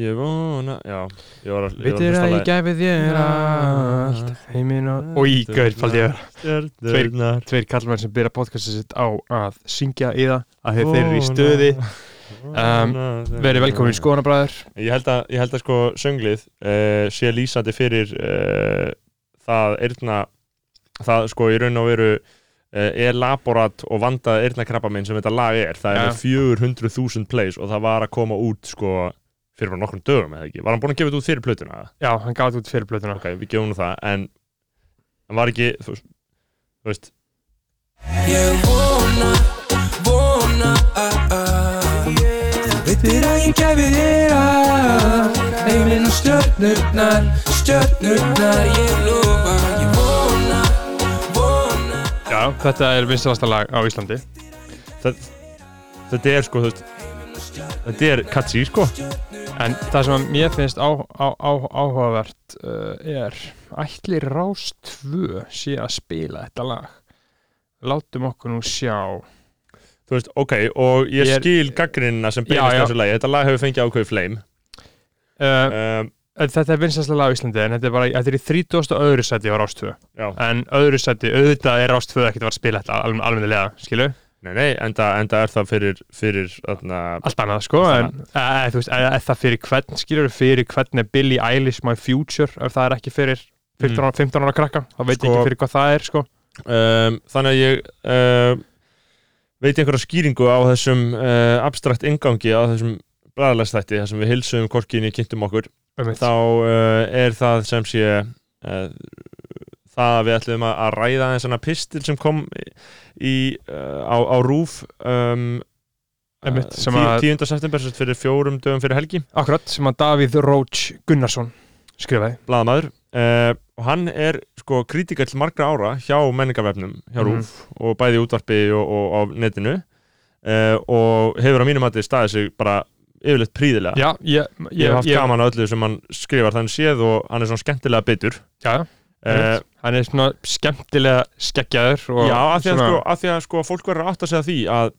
Ég vona, já Ég var að, ég var Vittir að ég gæfi þér allt Heiminn og Og í gaur, faldi ég Stjörnurnar Tveir kallmenn sem byrja podcastið sitt á að syngja í það að þeir þeir eru í stöði Um, Verið velkomin í skoðanabræður Ég held að, ég held að sko sönglið uh, sé lýsandi fyrir uh, það eirna það sko í raun og veru uh, er laborat og vandað eirnakrabba minn sem þetta lag er. Það er Ja. með 400.000 plays og það var að koma út sko fyrir bara nokkrum dögum eða ekki? Var hann búinn að gefa þetta út fyrir plötuna? Já, hann gaf þetta út fyrir blötuna Ok, við gefum nú það en hann var ekki þú veist- þú veist. Ég vona, vona uh, Þú veitir að ég gæfi þér allt Heiminn og stjörnurnar, stjörnurnar Ég lofa, ég vona, vona Já, þetta er vinstalasta lag á Íslandi. Það, þetta er sko þú veist þetta er catchy sko. En það sem mér finnst á, á, á, áhugavert uh, er ætli Rás 2 sé að spila þetta lag? Látum okkur nú sjá. Þú veist, ok, og ég, Ég skil gaggrinina sem beinast þessu lagi. Þetta lag hefur fengið ákveði flame. Uh, um, Þetta er vinstalasta lag á Íslandi en þetta er bara, þetta er í 30. og öðru seti á Rás 2 já, En öðru seti, auðvitað er Rás 2 ekkert að spila þetta al almennilega, skilu nei, nei, enda, enda er það fyrir, fyrir þarna, Allt annað, sko En e, þú veist, er, er það fyrir hvern, skilur fyrir hvern er Billie Eilish My Future ef það er ekki fyrir 15 ára, 15 ára krakka? Þá veit ég Sko- ekki fyrir hvað það er, sko. Um, þannig að ég um, veit einhverja skýringu á þessum uh, abstrakt ingangi á þessum bræðarlæstætti, þar sem við hilsum korkinni kynntum okkur, Einmitt. þá uh, er það sem sé uh, það að við ætlum að, að ræða einn svona pistil sem kom í, uh, á, á rúf um, Einmitt, sem tí, að- 10. september fyrir fjórum dögum fyrir helgi. Akkurat, sem að Davíð Roach Gunnarsson skrifaði. Blaðamaður. Uh, og hann er sko kritikall margra ára hjá menningarvefnum hjá Mhm. RÚF og bæði útvarpi og, og á netinu. Uh, og hefur á mínum að staðið sig bara yfirleitt príðilega Já, ég, ég ég, hef haft ég gaman á öllu sem hann skrifar þannig séð og hann er svona skemmtilega bitur. Já, uh, hann er svona skemmtilega skeggjaður já, af því, að, sko, af því að sko fólk verður átt að segja því að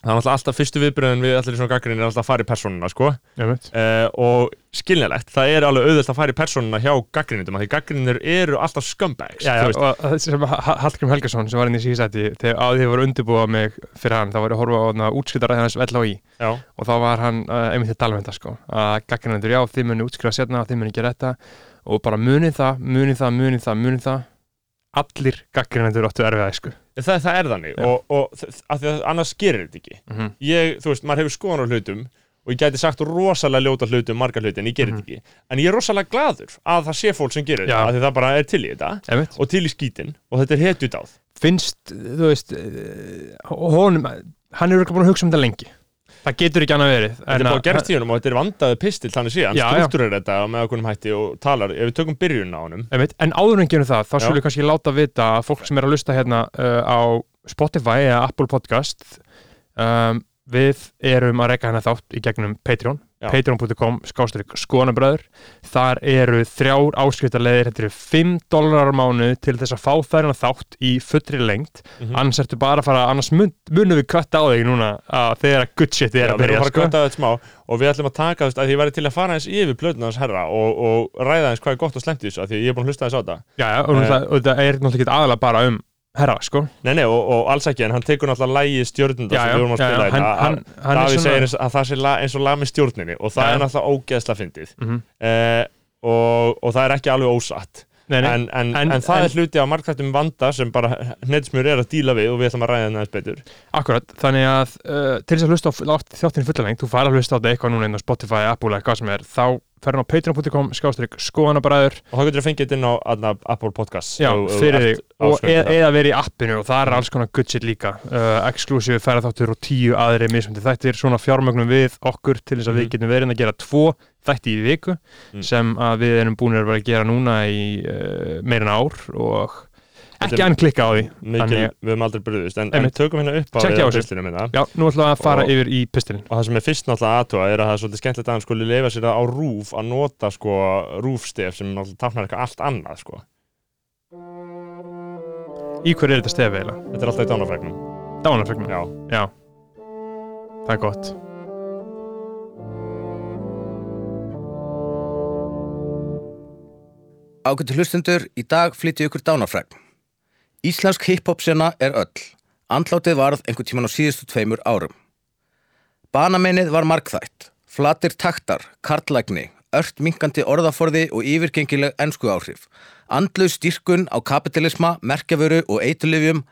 það er alltaf, fyrstu viðbröðin við allir svona gaggrinni er alltaf að fara í persónuna sko. Uh, og skiljanlegt, það er alveg auðvöld að fara í persónuna hjá gaggrinnindum af því gaggrinnir eru alltaf scumbags Já, já, og það sem Ha- Hallgrim Helgason sem var inn í síðsæti þegar að voru undirbúa mig fyrir hann þá að horfa á hana útskriðar hans LHI Já. og þá var hann uh, einmitt til talmenta að og bara munið það, munið það, munið það, munið það. Allir gagginandur áttu erfiða sko það, það er þannig. Já. og, og því að annars gerir þetta ekki. Mm -hmm. ég, þú veist, maður hefur skoðan á hlutum og ég gæti sagt rosalega ljóta hlutum margar hluti en ég gerir Mhm. þetta ekki. En ég er rosalega gladur að það sé fólk sem gerir þetta af því það bara er til í þetta einmitt. og til í skítin og þetta er hetjudáð. Finnst, þú veist uh, honum, hann er örugglega búin að hugsa um þetta lengi það getur ekki annað verið þetta er bara gerst í honum og þetta er vandaði pistil þannig já. struktúrar þetta með okkurum hætti og talar, ef við tökum byrjun á honum Einmitt, en áður en gerum það, þá skulle kannski láta vita að fólk sem er að lusta hérna uh, á Spotify eða Apple Podcast um, við erum að reyka hérna þátt í gegnum Patreon. patreon.com skástrík skoðanabröður þar eru þrjár áskriftarleðir þetta eru 5 dólarar mánu til þess að fá þærna þátt í fullri lengt Mhm. annars ertu bara að fara, annars mun, munum við kvætta á þig núna að þegar að good shit Já, er að við erum byrja að sko. þetta og við ætlum að taka, veist, að því ég væri til að fara eins yfir plötuna hans herra og, og ræða eins hvað er gott og slemt í þessu, af því að ég er búin að hlusta þess á þetta já, já, og, Eh. uh, og það er náttúrulega ekki aðalega bara um herra, sko. Nei, nei, og, og alls ekki, en hann tekur náttúrulega lægi stjórnunda sem við vorum að spila já, hann- þetta hann- hann Davíð segir eins, að það sé la, eins og lag með stjórninni og það Já, er náttúrulega ógeðsla fyndið. Mm eh, og, og það er ekki alveg ósatt. Nei, nei, en, en, En- en, það er hluti af margþættum vanda sem bara hnetsmjör er að díla við og við ætlum að ræða það betur. Akkurat, þannig að uh, til þess að hlusta á á þáttinn fullalengt, þú fara að hlusta á þetta eitthvað núna inn á Spotify, Apple eða hvað sem er þá ferðin á patreon.com, skástrík, skoðanabræður. Og þá getur þú fengið þetta inn á Apple Podcasts já, fyrir þig, og áskrifandi eða, verið í appinu og það er alls konar good shit líka. Uh, exclusive ferðarþáttur og tíu aðri mismundi þættir, svona fjármögnum við okkur til þess að Mhm. við getum verið að gera tvo þætti í viku Mm. sem að við erum búin að vera að gera núna í uh, meira en ár og Þetta ekki er- enn klikka á því. mikil, við höfum aldrei bröðust en, en tökum hérna upp á pistilinu minna Já, nú ætlum við að fara Og- yfir í pistilin og það sem er fyrst náttúrulega aðtúa er að það er svolítið skemmtilegt að hann skuli leifa sér á rúf að nota sko rúfstef sem náttúrulega tafnar eitthvað allt annað sko Í hverju er þetta stefið eiginlega? Þetta er alltaf í dánafregnum. Dánafregnum? Já. Já. Það er gott. Ágættu hlustundur, í dag flytti ykkur dánafregn. Íslensk hip-hop sena er öll. Andlátið varð einhvern tíman á síðustu tveimur árum. Banamennið var markþætt. Flatir taktar, kartlækni, ört minkandi orðaforði og yfirgengileg ennsku áhrif andluð styrkun á kapitalisma, merkjavöru og eitulifjum,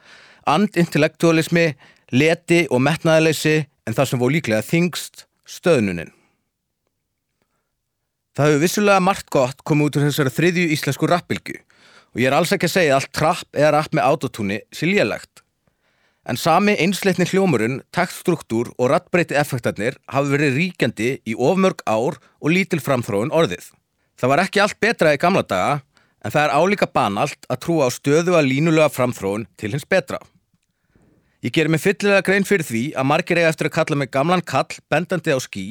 andintellektualismi, leti og metnaðaleysi en það sem voru líklega þingst, stöðnunin. Það hefur vissulega margt gott komið út úr þessari þriðju íslensku rappbylgu og ég er alls ekki að segja að allt trapp eða rapp með autotúni sé lélegt. En sami einsleitni hljómurinn, taktstruktúr og rattbreyti effektarnir hafi verið ríkjandi í ofmörg ár og lítil framþróun orðið. Það var ekki allt betra í gamla daga en það er álíka banalt að trúa á stöðu að línulega framþróun til hins betra. Ég gerir mig fyllilega grein fyrir því að margir eiga eftir að kalla mig gamlan kall bendandi á skí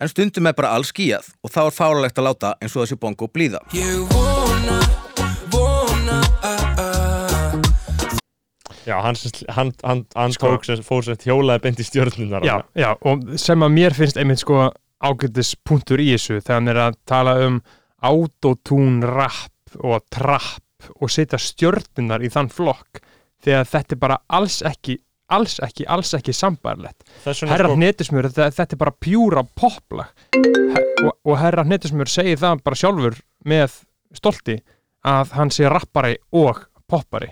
en stundum er bara all skíjað og þá er fáralegt að láta eins og þessi bongo blíða. Ég vona, vona uh, uh. Já, hann, sem- hann, hann, hann Sko- fór sem hjólaði beint í stjórnunar já, já, og sem að mér finnst einmitt sko ágætis punktur í þessu þegar hann er að tala um autotune rap og trapp og setja stjörnunar í þann flokk þegar þetta er bara alls ekki alls ekki, alls ekki sambarlegt herra sko, hnetusmjör, þetta, þetta er bara pjúra poplag. Her, og, og herra hnetusmjör segir það bara sjálfur með stolti að hann sé rappari og poppari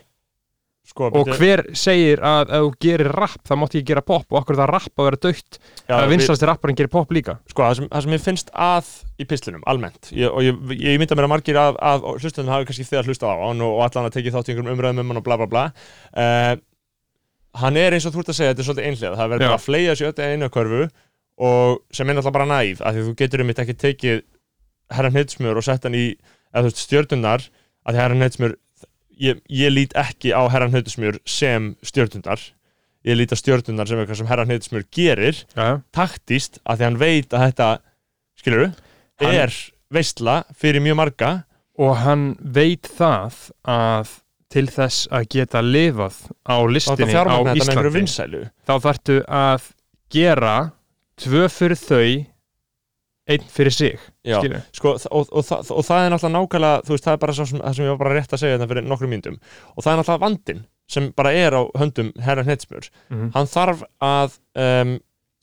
sko, og hver segir að ef þú gerir rapp þá mátti ég gera pop og okkur það rapp að vera dögt að við- vinstasti rapparinn gerir pop líka. Sko, það sem, það sem ég finnst að í pislinum, almennt ég, og ég, ég mynda mér að margir að, að hlustundum hafi kannski þegar hlustað á hann og, og allan að tekið þátt í einhverjum umræðum um hann og bla bla bla. Uh, hann er eins og þú ert að segja þetta er svolítið einhlega, það verður að fleia sér öll einu körfu og sem er náttúrulega bara næf af því þú getur um ekki tekið herra hnitsmjör og sett hann í eða þú veist stjörnundar að því herra hnitsmjör ég, ég lít ekki á herra hnitsmjör sem stjörnundar. Ég lít á stjörnundar sem eitthvað sem herra hnitsmjör gerir já, taktíst að því hann veit að þetta skilur Hann- er veistla fyrir mjög marga. Og hann veit það að til þess að geta lifað á listinni á Íslandi þá þarftu að gera tvö fyrir þau einn fyrir sig sko, og, og, og, og það er náttúrulega nákvæmlega veist, það er bara svo sem, það sem ég var bara rétt að segja þetta fyrir nokkrum myndum og það er náttúrulega vandinn sem bara er á höndum herra hnetsmjör Mhm. hann þarf að um,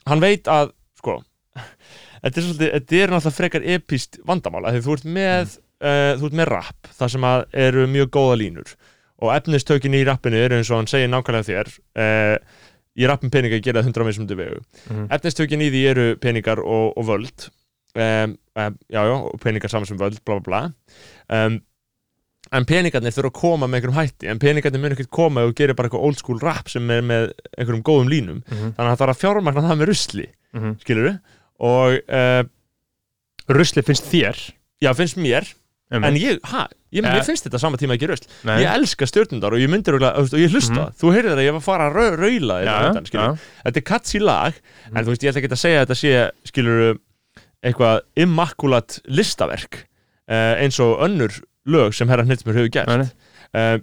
hann veit að, sko þetta er svolítið, þetta er náttúrulega frekar epíst vandamál, af því þú ert með uh, þú ert með rap, það sem eru mjög góða línur. Og efnistökin í rappinu eru eins og hann segir nákvæmlega þér uh, í rappin peninga gera það 100 mismundu vegu. Mhm. efnistökin í því eru peningar og, og völd um, um, já, já, og peningar saman sem völd, bla bla bla um, en peningarnir þurfa að koma með einhverjum hætti en peningarnir mun ekkert koma og gerir bara eitthvað old school rap sem er með einhverjum góðum línum Mhm. þannig að það þarf að fjármagna það með rusli Mhm. skilur og uh, rusli finnst þér já, finnst mér einmitt. en ég, ha, ég, Eh. mér finnst þetta sama tíma ekki rusl Nei. ég elska stjórnundar og ég myndir og ég hlusta, þú heyrðir að ég var að fara að rau- raula já, þetta já. þetta er katsi lag en þú veist, ég ætla ekki að segja að þetta sé skilur eitthvað immakulat listaverk uh, eins og önnur lög sem herra Hnitsmur hefur gert. Uh,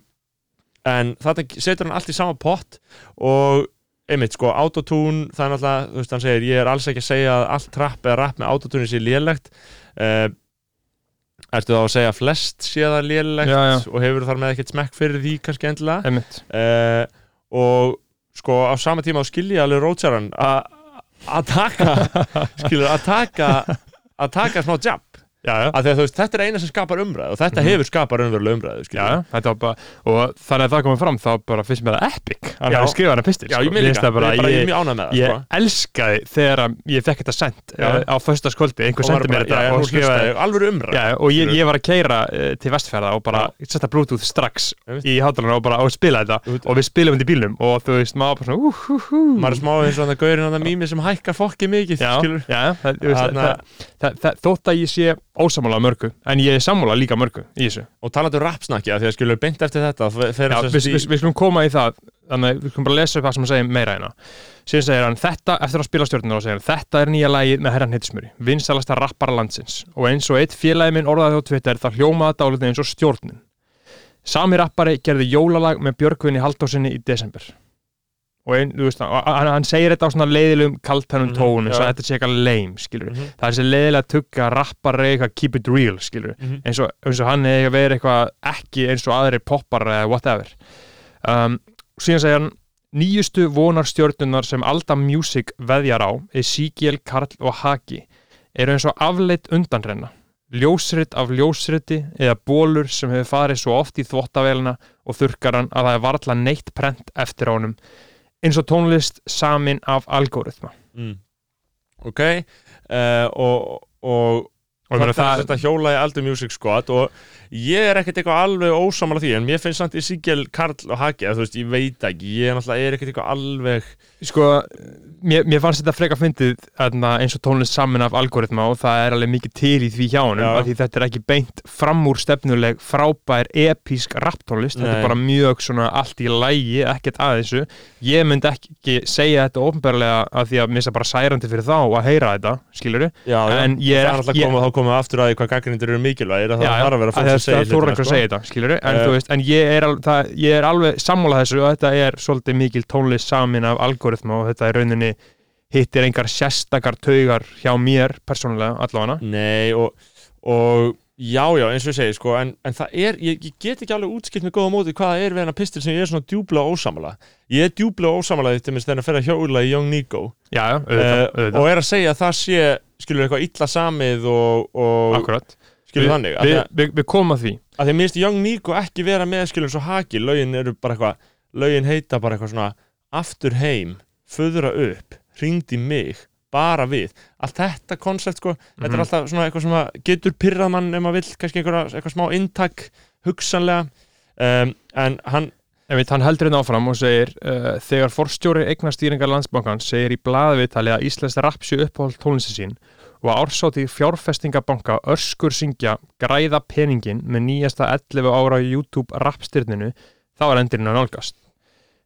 en þetta setur hann allt í sama pott og einmitt sko, autotune, það er náttúrulega þú veist, hann segir, ég er alls ekki að segja að allt trapp eða rapp með autotune sé lélegt. Uh, Ertu þá að segja flest sé það lélegt Já, já. og hefur þar með ekkert smekk fyrir því kannski endilega? Og sko á sama tíma á skilja alveg rótsaran að taka skilur að taka að taka smá jab veist þetta er eina sem skapar umræðu og þetta Mhm. hefur skapar umverulega umræðu Já, bara, og þannig að það komið fram þá bara finnst mér það epic hann hefði skrifað hana sko. ég ég, bara, ég ég, mjög ánægð með það ég sko. elskaði þegar ég fekk þetta sendt Já. uh, á föstaskvöldi, einhver sendi mér þetta já, og skrifaði Já, og ég, ég var að keira uh, til vestfjörða og bara setja bluetooth strax í hátalarna og bara og spila þetta. Og við spilum þetta í bílnum og þú veist, maður bara svona maður er smá eins og gaurin að það mými sem hækkar fokki mikið þótt að ég sé ósamála mörgu, en ég er sammála líka mörgu í þessu. og talandi rapsnakki að því að skilur beint eftir þetta Já, við, í- við, skulum koma í það þannig við skulum bara lesa upp það sem hann segir meira hérna. Síðan segir hann þetta, eftir að spila stjórnuna og segir hann, þetta er nýja lagið með herran hittismjöri vinsalasta rappara landsins. Og eins og eitt félagi minn orðaði á Twitter það hljómaði dálítið eins og stjórnin. Sami rappari gerði jólalag með Björgvinni Haldósinni í desember og ein, veist, hann, hann segir þetta á svona leiðilegum kaltænum Mhm, tón eins og já. þetta sé eitthvað lame, skilur Mhm. það er þessi leiðilega tugga, rappari eitthvað keep it real, skilur Mhm. eins, og, eins og hann eða verið eitthvað ekki eins og aðrir poppar eða whatever um, síðan segir hann nýjustu vonarstjörnunar sem Alda Music veðjar á er Sigiel, Karl og Haki eru eins og afleitt undanrenna ljósrit af ljósriti eða bólur sem hefur farið svo oft í þvottavélina og þurrkar hann að það er varla neitt prent eftir honum eins og tónlist samin af algoritma mm. ok uh, og, og og þetta er það, þetta hjóla í Aldur Music Squad og ég er ekkert eitthvað alveg ósamála því en mér finnst samt í Sigel, Karl og Haki eða þú veist, ég veit ekki, ég er náttúrulega er ekkert eitthvað alveg sko mér, mér fannst þetta freka fyndið eins og tónlist samin af algoritma og það er alveg mikið til í því hjá Já. af því þetta er ekki beint fram úr stefnuleg frábær episk rapptónlist þetta er bara mjög svona allt í lægi ekkert að þessu. Ég myndi ekki segja þetta ofnbærlega af því að mér það bara særandi fyrir þá að heyra þetta skilur já, En ég er er ekki- þá komið við aftur að því hvað gaggrindir eru mikilvægir að það þarf að vera fólk sem segir sko. segja þetta skilur en, Eh. þú en ég, er, er alveg sammála þessu og þetta er svolítið mikil tónlist samin af algoritma og þetta er rauninni hittir engar sérstakar taugar hjá mér persónulega allavega Nei, og, og já, já, eins og ég segi, sko, en, en það er, ég, ég get ekki alveg útskipt með góða móti hvað það er við hennar pistil sem ég er svona djúblega ósamala. Ég er djúblega ósamala til minnst þegar að ferða hjóla í Young Nico já, já, auðvitað, auðvitað. og er að segja að það sé, skilur eitthvað illa samið og, og akkurat skilur við, að- við, við komum að því að minnst Young Nico ekki vera með skilur svo haki, lögin eru bara eitthvað, lögin heita bara eitthvað svona aftur heim, föðra upp, ringdi mig, bara við allt þetta koncept sko, þetta Mhm. er alltaf svona eitthvað sem getur pyrrað mann ef maður vill, kannski einhverja, eitthvað smá inntak hugsanlega um, en hann, Einmitt, hann heldur hérna áfram og segir uh, þegar forstjóri eignastýringar landsbankans segir í blaðviðtali að Íslands rapp sé uppáhald tónlisti sín og að ársáti fjárfestingabanka öskur syngja græða peningin með nýjasta 11 ára YouTube rappstyrninu þá er endurinn að nálgast.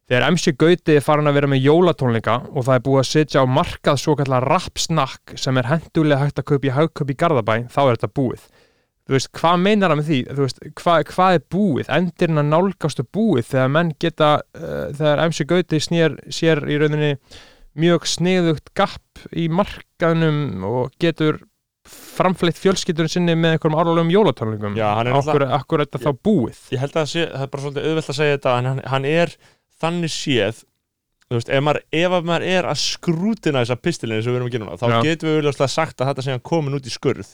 Þegar MC Gauti er farin að vera með jólatónleika og það er búið að setja á markað svo kallar rappsnakk sem er hendulega hægt að kaupa í haugköp í Garðabæ, þá er þetta búið. Þú veist, hvað meinar það með því? Þú veist, hvað, hvað er búið? Endirinn að nálgastu búið þegar menn geta, uh, þegar MC Gauti snér, sér í rauninni mjög sniðugt gapp í markaðnum og getur framfleitt fjölskyldurinn sinni með einhverjum árlegum jólatónleikum. Já, hann er Akkur, akkur er þetta þá búið? ég held að það sé, það er bara svolítið auðvelt að segja þetta en hann, hann er þannig séð veist, ef maður, ef að maður er að skrútina þessa pistilinu sem við erum að gera núna þá Já. getum við auðvitað sagt að þetta hann komin út í skurð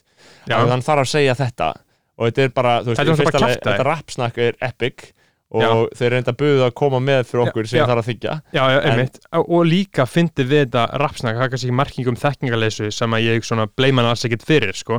hann þarf að segja þetta og þetta er bara, þú veist, Þetta þetta rapsnakk er epic og Já. þeir reynda að buða að koma með fyrir okkur sem þarf að þykja Já, já, einmitt. og líka fyndið við þetta rapsnakk, það er kannski ekki markingum þekkingarleysu sem að ég svona bleima hann alls ekkert fyrir, sko.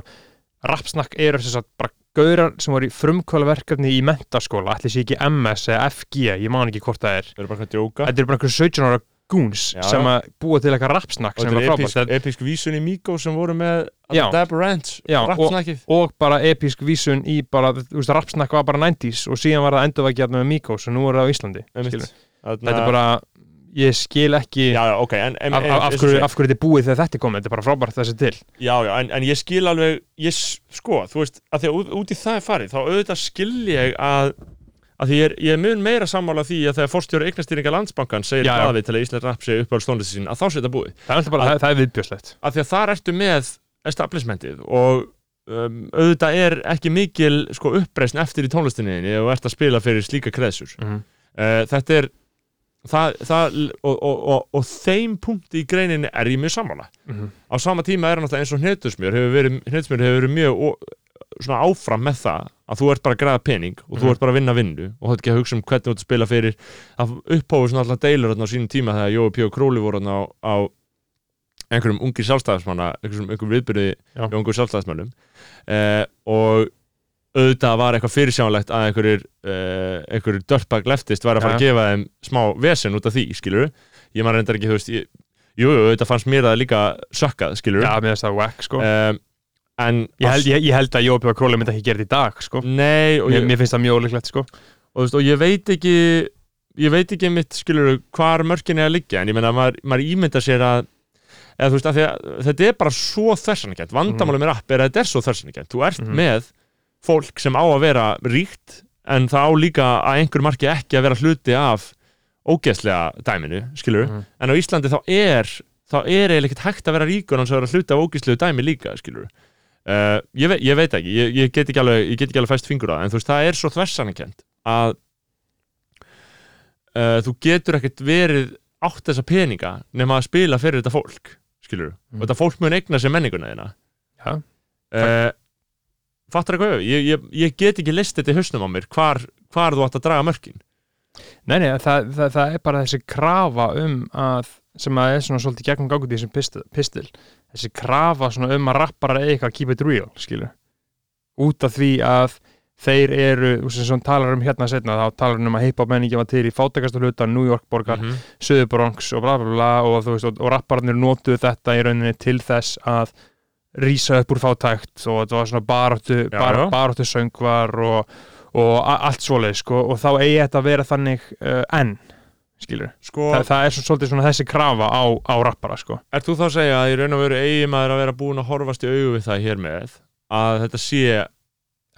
Rapsnakk eru þess að bara gaurar sem voru í frumkvölaverkefni í mentaskóla, ætli sé ekki MS eða FG, ég man ekki hvort það er. Þeir eru bara að djóka Þetta eru bara einhverjum 17 ára goons Já, sem að búa til eitthvað rapsnakk og sem þetta var er frábært. episk, Þetta- episk vísun í Míkó sem voru með Já. Dab Ranch, Já, og- rapsnakkið og bara episk vísun í bara, þú veist, rapsnakk var bara 90s og síðan var það endurvækjað með Mikos og nú er það á Íslandi. Þetta er bara, ég skil ekki Já, já, ok, en, en, af, af, af, hverju, af hverju þetta er búið þegar þetta er komið, þetta er bara frábært þessi til. Já, já, en, en ég skil alveg, ég, sko, þú veist, að því að út, út í það er farið, þá auðvitað skil ég að, að því ég er, ég er mun meira sammála því að þegar forstjóri eignastýringa landsbankan segir blaðið til að Ísland rap sé uppáhalds tónlisti sín, að þá sé þetta búið. Það er, Að- það, er viðbjöslegt. Að því að þar ertu með establishmentið og um, auðvitað er ekki mikil, sko, uppreisn eftir í tónlistinni þinni og ert að spila fyrir slíka kreðsur. Mm Uh, þetta er, það, það og, og, og, og þeim punkti í greininni er ég mjög sammála. -hmm. á sama tíma er hann alltaf eins og hnetusmjör hefur verið, hnetusmjör hefur verið mjög áfram með það að þú ert bara að græða pening og þú Mhm. ert bara að vinna vinnu og þú ert ekki að hugsa um hvernig þú ert að spila fyrir að upphófu svona alltaf deilur á sínum tíma þegar Jói P. og Króli voru á, á einhverjum ungir sjálfstæðismanna einhverjum, viðbyrði Já. hjá ungur sjálfstæðismannum eh, og auðvitað var eitthvað fyrirsjánlegt að einhverjir uh, einhverjir dörpag leftist væri að fara að Já. gefa þeim smá vesen út af því, skilur ég maður reyndar ekki, þú veist ég, jú, auðvitað fannst mér það líka sökkað, skilur Já, mér finnst það wack, sko. um, en ég, held, ég, ég held að Jópi og Króli myndi ekki gera þetta í dag, sko. nei, og Mér, mér finnst það mjög ólíklegt, sko. og, veist, og ég veit ekki ég veit ekki mitt, skilur hvar mörkin er að liggja, en ég meina maður, maður ímynda sér að eða veist, að að þetta er bara svo þversanakent, vandamáli með rapp er að þetta er svo þversanakent, þú ert Mhm. með fólk sem á að vera ríkt en það á líka að einhver marki ekki að vera hluti af ógeðslega dæminu, skilur Mhm. en á Íslandi þá er þá er eiginlega ekkert hægt að vera ríkur hans að vera hluta af ógeðslegu dæmi líka, skilur uh, ég, ve ég veit ekki, ég, ég get ekki alveg ég get ekki alveg fæst fingur á það, en þú veist, það er svo þversanakent að uh, þú getur ekkert verið átt þessa peninga nema að spila fyrir þetta fólk, skilur Mm. og þetta fólk mun eigna sér menninguna þína Já. uh, fattar eitthvað? Ég, ég, ég get ekki list þetta í hausnum á mér hvar, hvar þú átt að draga mörkin. Nei, nei, það, það, það er bara þessi krafa um að sem að er svona svolítið gegnum gangut í þessum pistil, pistil. Þessi krafa svona um að rappara eitthvað keep it real, skilur. Út af því að þeir eru, sem talar um hérna setna, þá talar um að hip-hop menningi var til í fátækastu hluta, New York borgar Mhm. Suðurbronx og bla bla bla og, þú veist, og, og rappararnir notuðu þetta í rauninni til þess að rísa upp úr fátækt og þetta var svona baráttu, bar, baráttu söngvar og, og allt svoleið sko, og þá eigi þetta að vera þannig uh, enn skilur, sko, Þa, það er svo, svolítið svona þessi krafa á, á rappara sko. Er þú þá að segja að í raun og veru eigi maður að vera búin að horfast í augu við það hér með að þetta sé að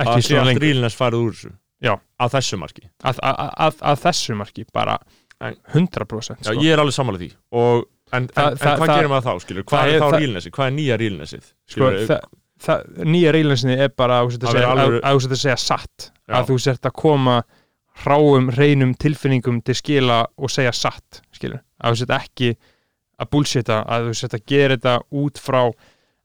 ekki sé svona allt lengur, rílness farið úr þessu? Já. að þessu marki? Að, að, að, að þessu marki bara En- 100% Já, sko. ég er alveg sammála því og, en, Það- en, það- en hvað það- gerir maður þá, skilur? Hvað það er þá það- rílnessið? Hvað er nýja rílnessið? sko, það, það, nýja reylinsinni er bara að þú sért að segja, satt Já. að þú sért að koma hráum, reynum tilfinningum til skila og segja satt skilur, að þú sért ekki að bullshita, að þú sért að gera þetta út frá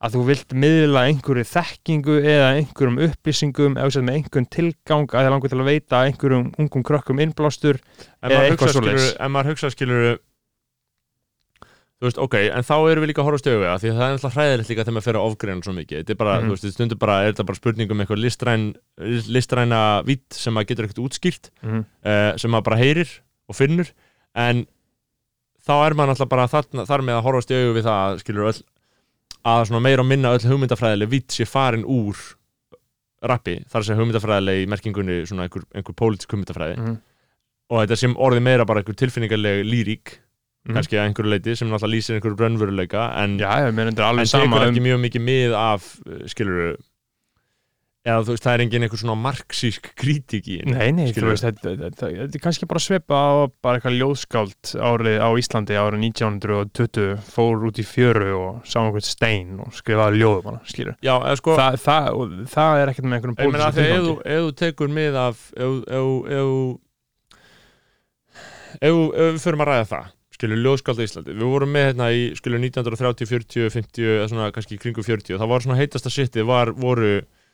að þú vilt miðla einhverju þekkingu eða einhverjum upplýsingum eða sért með einhverjum tilgang að þið langur til að veita einhverjum ungum krökkum innblástur En eða eitthvað skilur, svoleiðis. en maður hugsa, skilur þú veist, ok, en þá erum við líka að horfa stöðu því að það er alltaf hræðilegt líka þegar maður fer að ofgreina svo mikið, þetta er bara, Mhm. þú veist, þetta stundur bara er þetta bara spurning um eitthvað listræn listræna vitt sem maður getur ekkert útskýrt mm. uh, sem maður bara heyrir og finnur. En þá er maður alltaf bara þarna, þar með að horfast í augu við það skilur öll, að svona meira og minna öll hugmyndafræðileg vitt sé farin úr rappi, þar sé hugmyndafræðileg í merkingunni svona einhver, einhver Mm. kannski að einhverju leiti sem náttúrulega lýsir einhverju brönnveruleika en, er en tekur sama um ekki mjög mikið mið af skilur eða þú veist, það er engin einhver svona marxísk kritík í Nei, nei, þú veist, þetta, er kannski bara svipa á bara eitthvað ljóðskáld árið á Íslandi árið 1920 fór út í fjöru og sá einhvern stein og skrifaði ljóðum hana, skilur. Já, eða sko Þa, það, og það er ekkert með því að ef þú- tekur mið af ef við förum að ræða það skilur ljóðskálda Íslandi, við vorum með hérna í skilur 1930, 40, 50 eða svona kannski í kringu 40, það var svona heitasta shitið var, voru,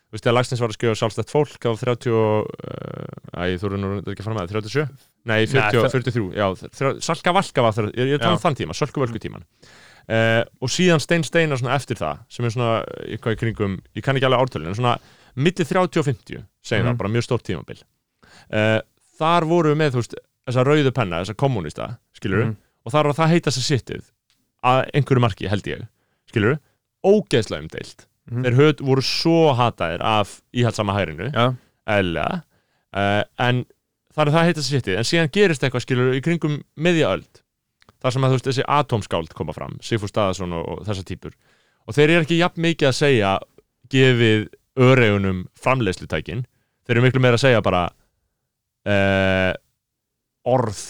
þú veist, þegar Lagsnes var að skrifa sjálfstætt fólk á 30 og, uh, æ, þú eru nú ekki að fara með það, 37? Nei, 40, Nei, það- 43, já, þrjá- Salka Valka var það, ég, ég tala um þann tíma, Sölku Völku tíman uh, og síðan Stein Steinar svona eftir það sem er svona eitthvað í kringum ég kann ekki alveg ártölin, en svona milli 30 og 50 segjum Mhm. það, bara mjög stórt tímabil uh, þar voru við með, þú veist þessa rauðu penna, þessa kommunista skilur Mhm. Og þar var það heita sér sittið að einhverju marki, held ég skilur ógeðslega umdeilt. Mhm. þeir höd, voru svo hataðir af íhaldsama hærinu. Já, eðlilega. Uh, en þar er það heita sér sittið en síðan gerist eitthvað skilur í kringum miðja öld þar sem að þú veist þessi atómskáld koma fram Sigfúr Staðarsson og, og þessar típur og þeir eru ekki jafn mikið að segja gefið öregunum framleiðslutækin. Þeir eru miklu meira að segja bara uh, orð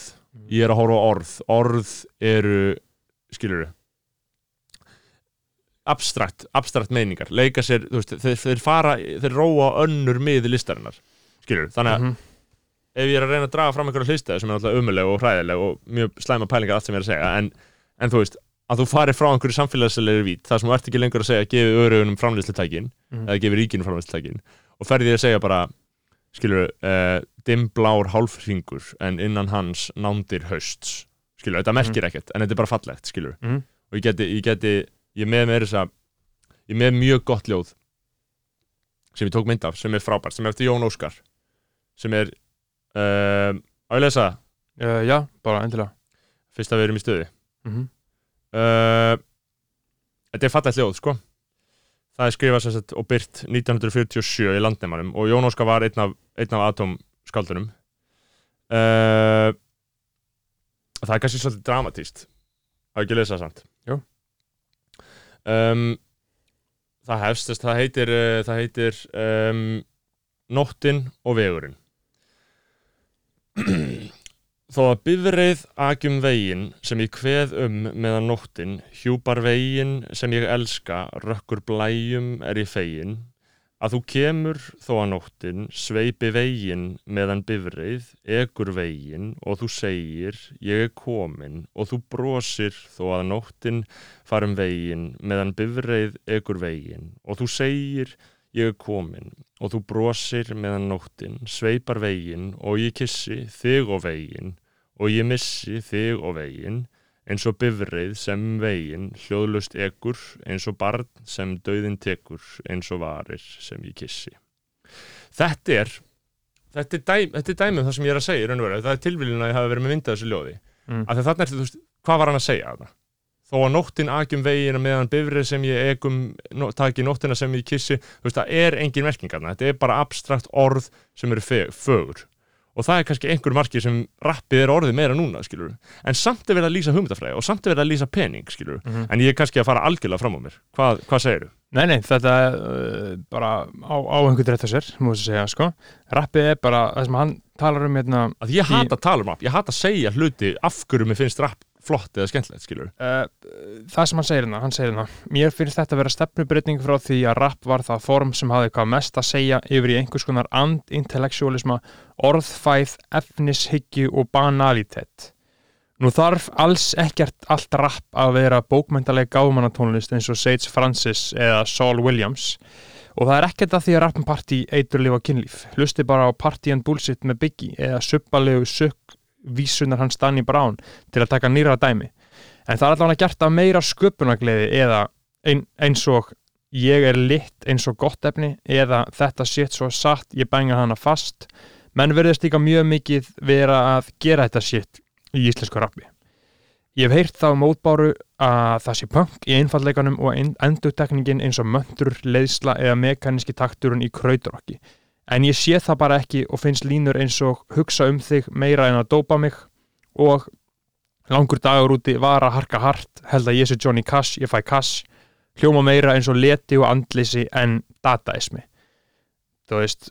ég er að horfa orð orð eru skilur abstrakt, abstrakt meiningar leika sér, þú veist, þeir, þeir fara þeir róa önnur miði listarinnar skilur, þannig að Mhm. ef ég er að reyna að draga fram einhverja hlistæði sem er alltaf umuleg og hræðileg og mjög slæma pælingar allt sem ég er að segja en, en þú veist, að þú farir frá einhverju samfélagslegri vít þar sem þú ert ekki lengur að segja gefi örugunum framlýslutækin Mhm. eða gefi ríkinu framlýslutækin og ferði þér að segja bara skilur, uh, dimblár hálfringur en innan hans nándir hausts. Skilur, þetta merkir ekkert en þetta er bara fallegt, skilur Mhm. og ég geti, ég geti, ég með með þess að ég með mjög gott ljóð sem ég tók mynd af, sem er frábært sem er eftir Jón Óskar sem er uh, á ég lesa? Uh, já, bara endilega. Fyrst að við erum í stöði mm uh, Þetta er fallegt ljóð, sko Það er skrifað sagt og byrt 1947 í landnæmanum og Jón Óskar var einn af, einn af atomskaldunum uh, Það er kannski svolítið dramatíst Á ekki að lesa það samt. Um, Það hefst, það heitir uh, það heitir um, Nóttin og vegurinn Þó að bifreið akjum veginn sem ég kveð um meðan nóttin, hjúpar veginn sem ég elska, rökkur blæjum er ég fegin, að þú kemur þó að nóttin, sveipi veginn meðan bifreið, ekur veginn og þú segir ég er komin og þú brosir þó að nóttin farum veginn meðan bifreið ekur veginn. Og þú segir ég er komin og þú brosir meðan nóttin, sveipar veginn og ég kissi þig og veginn og ég missi þig og veginn eins og bifreið sem veginn hljóðlust ekur eins og barn sem dauðin tekur eins og varir sem ég kissi. Þetta er þetta er, dæm, þetta er dæmið það sem ég er að segja í raun og veru, það er tilvílun að ég hafi verið með myndað þessu ljóði, Mm. því að þarna er þú veist, hvað var hann að segja þarna? Þó að nóttin akjum veginn meðan bifrið sem ég egum taki nóttina sem ég kissi, þú veist, það er engin merking þarna, þetta er bara abstrakt orð sem eru fögur og það er kannski einhver markið sem rappið er orðið meira núna, skilur en samt er verið að lýsa hugmyndafræði og samt er verið að lýsa pening, skilur Mhm. en ég er kannski að fara algjörlega fram á mér hvað, hvað segirðu? Nei, nei, þetta er uh, bara á, á einhvern rétt að sér, múið að segja, sko. Rappið er bara, það sem hann talar um hérna, Að ég Í- hata að tala um rapp, ég hata að segja hluti af hverju mér finnst rapp flott eða skemmtilegt, skilur uh, það sem hann segir hérna, hann segir hérna, mér finnst þetta að vera stefnubrytning frá því að rapp var það form sem hafði hvað mest að segja yfir í einhvers konar and-intellektualisma, orðfæð, efnishyggju og banalitet. Nú þarf alls ekkert allt rapp að vera bókmyndaleg gáfumannatónlist eins og Sage Francis eða Saul Williams og það er ekkert að því að rappum partí eitur lifa kynlíf. Hlusti bara á Party and Bullshit með Biggie eða suppalegu sukk vísunar hans Danny Brown til að taka nýra dæmi. En það er allavega gert af meira sköpunagleiði eða ein, eins og ég er litt eins og gott efni eða þetta shit svo satt, ég benga hana fast menn verðist líka mjög mikið vera að gera þetta shit í íslensku rappi. Ég hef heyrt þá mótbáru að það sé punk í einfallleikanum og endurtekningin eins og möndur, leiðsla eða mekaníski takturinn í krauturokki. En ég sé það bara ekki og finnst línur eins og hugsa um þig meira en að dópa mig og langur dagur úti var að harka hart, held að ég sé Johnny Cash, ég fæ Cash, hljóma meira eins og leti og andlisi en dataismi. Þú veist,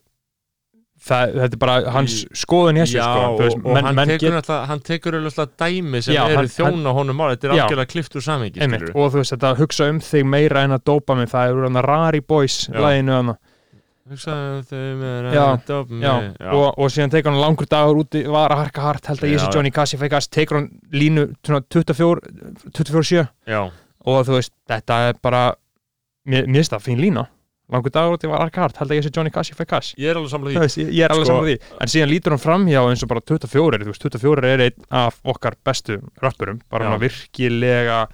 það, þetta er bara hans skoðun hér Já, sko, þú veist, og, menn, hann, menn tekur get, alltaf, hann tekur alltaf dæmi sem Já, eru hann- þjóna honum á þetta er Já. algjörlega klift úr skilur og þú veist, þetta hugsa um þig meira en að dópa mig, það er úr hann að Rari Boys Já. læginu hann, Já, að Og, og síðan tekur hann langur dagur úti, var að harka hart, held að ég sé Johnny Cash, ég fæ Cash, tekur hann línu svona 24, 24-7 já, og þú veist, þetta er bara mér finnst það fín lína. Langur dagur úti var harka hart, held að ég sé Johnny Cash, ég fæ Cash. Ég er alveg samlega því. er Sko- því. En síðan lítur hann framhjá eins og bara 24 þú veist, 24 er einn af okkar bestu rappurum, bara virkilega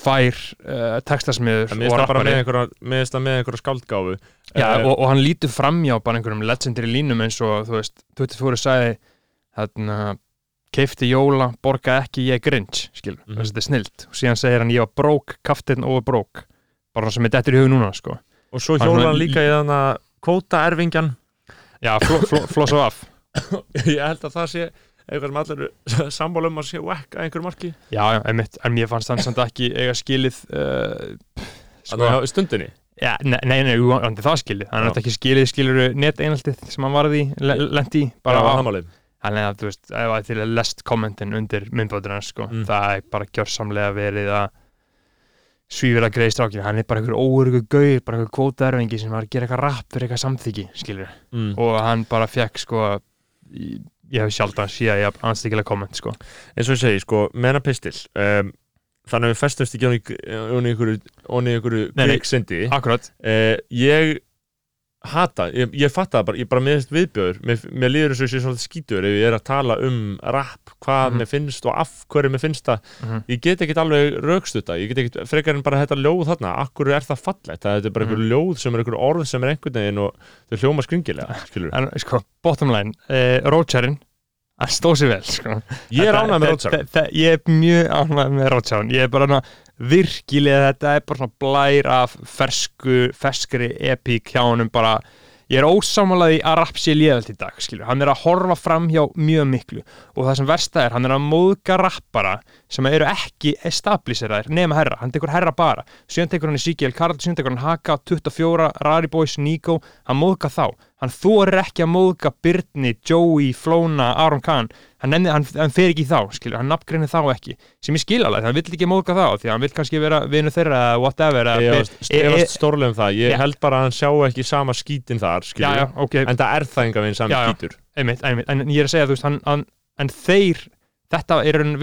fær uh, textasmiður og rappari finnst það með einhverja skaldgáfu Já, Eh, og, og hann lítur framhjá bara einhverjum legendary línum eins og þú veist, 24 sagði þarna keifti jóla, borgaði ekki ég er grinch Mhm. mm þetta er snilt. Og síðan segir hann ég var brók, kaftin og brók bara sem er dettur í hug núna sko. Og svo hjóla hann líka í þannig að kvóta erfingjan Já, fl fl floss og af. Ég held að það sé eitthvað sem allir eru sammála um að sé whack að einhverju marki? Já, einmitt, en mér fannst hann samt ekki eiga skilið uh, Þannig að stundinni? Já, nei, nei, nei, hann er það skilið. Hann er ekki skilið, skilur net einaltið sem hann varði, le lendi bara á, ámálið hann er að, þú veist, ef að til að lest kommentin undir myndbóður hans, sko, Mm. það er bara gjörsamlega verið að svífir að greiði strákinu, hann er bara einhver óurugu gauð, bara einhver kvótaerfingi sem var að gera eitthvað rapp fyrir eitthvað samþyggi, skilur mm. og hann bara fekk, sko í- ég hef sjaldan síðan ég anstíkilega komment, sko. Eins og ég segi, sko, menna pistil um, þannig að við festumst ekki onni ykkur onni ykkur Akkurat, uh, ég hata, ég, ég fatta það bara ég bara meðist viðbjöður, mér, mér líður eins og ég sé svolítið skítur ef ég er að tala um rap, hvað Mhm. mér finnst og af hverju mér finnst það, Mhm. ég get ekkit alveg raukstuta, ég get ekkit frekar en bara þetta ljóð þarna, akkur er það fallegt, það þetta er bara einhver ljóð sem er einhver orð sem er einhvern veginn og þau hljóma skringilega, skilur en sko, bottom line uh, Rótsarin, hann stóð sér vel, sko. Ég er Þetta- ánægð með þe- Ég er mjög ánægð með Rótsján Virkilega þetta er bara svona blær af fersku, ferskri epík hjá honum bara. Ég er ósámálaði að rapp sé léðalt í dag skilur. Hann er að horfa fram hjá mjög miklu. Og það sem versta er, hann er að móðga rappara sem eru ekki establisheraðir nema herra, hann tekur herra bara. Síðan tekur hann í CGL Karl, síðan tekur hann Haka 24, Rari Boys, Nico. Hann móðga þá, hann þorir ekki að móðga Byrni, Joey, Flóna, Aron Kahn. Hann, nefnir, hann, hann fer ekki í þá, skilur, hann nafngreinir þá ekki. Sem ég skil alveg, hann vill ekki móðga þá því hann vill kannski vera vinu þeirra eða whatever Ég e- efast- e- stórlega um það. Ég Já. held bara að hann sjá ekki sama skítin þar já, já, ok, en það er það enga veginn sami Já, skítur. Einmitt, einmitt, en ég er að segja, þú veist, hann, hann en þeir, þetta er hann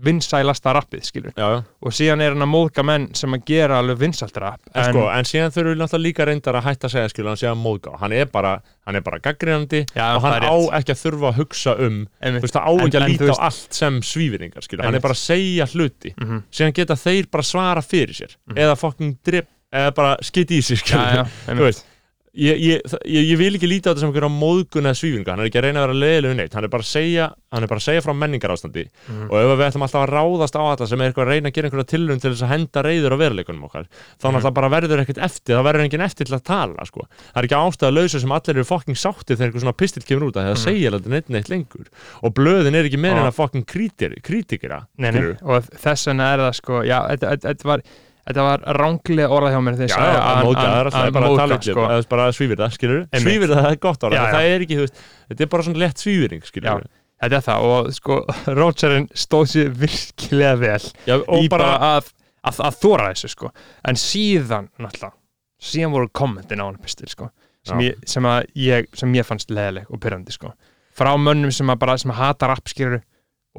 vinsælasta rappið, skilur Já, já. Og síðan er hann að móðga menn sem að gera alveg vinsælt rapp En, sko, en síðan þurfum við náttúrulega líka reyndar að hætta að segja skilur hann sé að móðgá, hann er bara hann er bara gaggrínandi Já, og hann á ekki að þurfa að hugsa um einmitt, þú veist, það á En- ekki að en líta á allt sem svífiringar skilur, hann er bara að segja hluti Mhm. síðan geta þeir bara svara fyrir sér eða fucking drip, eða bara skiti í já, skilur, þú veist Ég, ég, ég, ég vil ekki líta á þetta sem einhverja móðgun eða svífinga, hann er ekki að reyna að vera leiðilegu neitt hann er bara að segja, hann er bara að segja frá menningar ástandi Mhm. og ef við ætlum alltaf að ráðast á þetta sem er eitthvað að reyna að gera einhverja tilrun til þess að henda reyður á veruleikunum okkar þá Mhm. náttúrulega bara verður ekkert eftir, það verður enginn eftir til að tala sko. það er ekki ástæða lausa sem allir eru fucking sáttið þegar einhver svona pistill kemur út að það Mhm. segja þetta neitt neitt lengur og blöðin er ekki meira en að fucking kritir, kritikera Nei, nei, og þess vegna er það sko já, þetta var þetta var ránglega orðað hjá mér já, að móðga, það er bara að tala sko. eða bara svífir það, skilur Einmitt. svífir það, það er gott já. það er ekki, þú veist þetta er bara svona lett svífiring, skilur þetta er það og sko Rogerinn stóð sér virkilega vel Já, í bara, að, að, að þóra þessu sko en síðan náttúrulega síðan voru kommentin á hann pistil sko sem, ég, sem, að ég, sem ég fannst leðileg og pyrrandi sko frá mönnum sem að bara sem að hata rappskýrur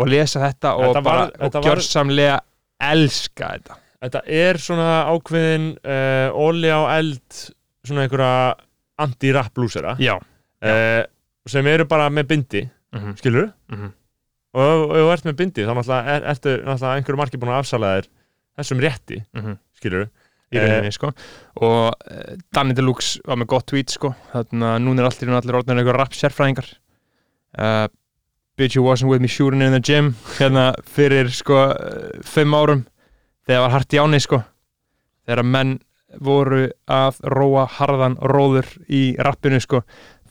og lesa þetta og Þetta var- bara þetta og var- gjörsamlega elska þetta þetta er svona ákveðin uh, óli á eld svona einhverja anti-rap blúsera já, uh, sem eru bara með bindi mm -hmm. skilur Mhm. og ef þú ert með bindi þá náttúrulega er, ertu náttúrulega einhverju marki búin að afsala þér þessum rétti, Mhm. skilur í rauninni sko. Og uh, Danny Deluxe var með gott tweet sko. Þannig að núna er allir, allir orðinir einhver rap sérfræðingar. Uh, bitch you wasn't with me shooting in the gym hérna fyrir sko uh, fimm árum þegar var hart í áni sko þegar menn voru að róa harðan róður í rappinu sko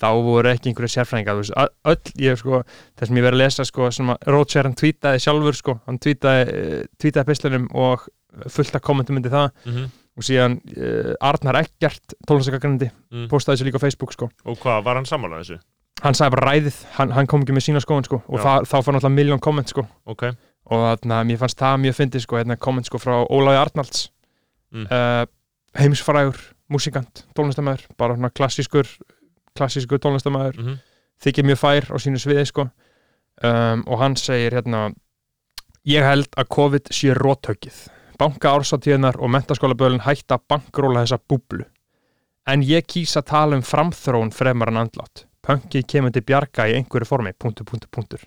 þá voru ekki einhverju sérfræðingar þú veist, öll, ég sko, það sem ég verið að lesa sko, sem að Roger hann tweetaði sjálfur sko, hann tweetaði, uh, tweetaði pislunum og fullt af kommentum myndi það mm -hmm. og síðan uh, Arnar Eggert tónlistakagrandi, mm. postaði þessu líka á Facebook sko. og hvað, var hann sammálað þessu? hann sagði bara ræðið, hann, hann kom ekki með sína skoðun sko, og það, þá fann alltaf miljón komment sko. ok, og þarna, mér fannst það mjög fyndið sko, hérna, komment sko, frá Ólaði Arnalds. Mm. uh, heimsfrægur músikant, tónlistamæður bara svona klassískur klassískur tónlistamæður, mm -hmm. þykir mjög fær á sínu sviði sko. um, og hann segir hérna ég held að COVID sé róttökið banka ársatíðnar og mentaskólabölun hætta bankróla þessa búblu. En ég kýs að tala um framþróun fremar en andlátt pönkið kemur til bjarga í einhverju formi. Punktur, punktur, punktur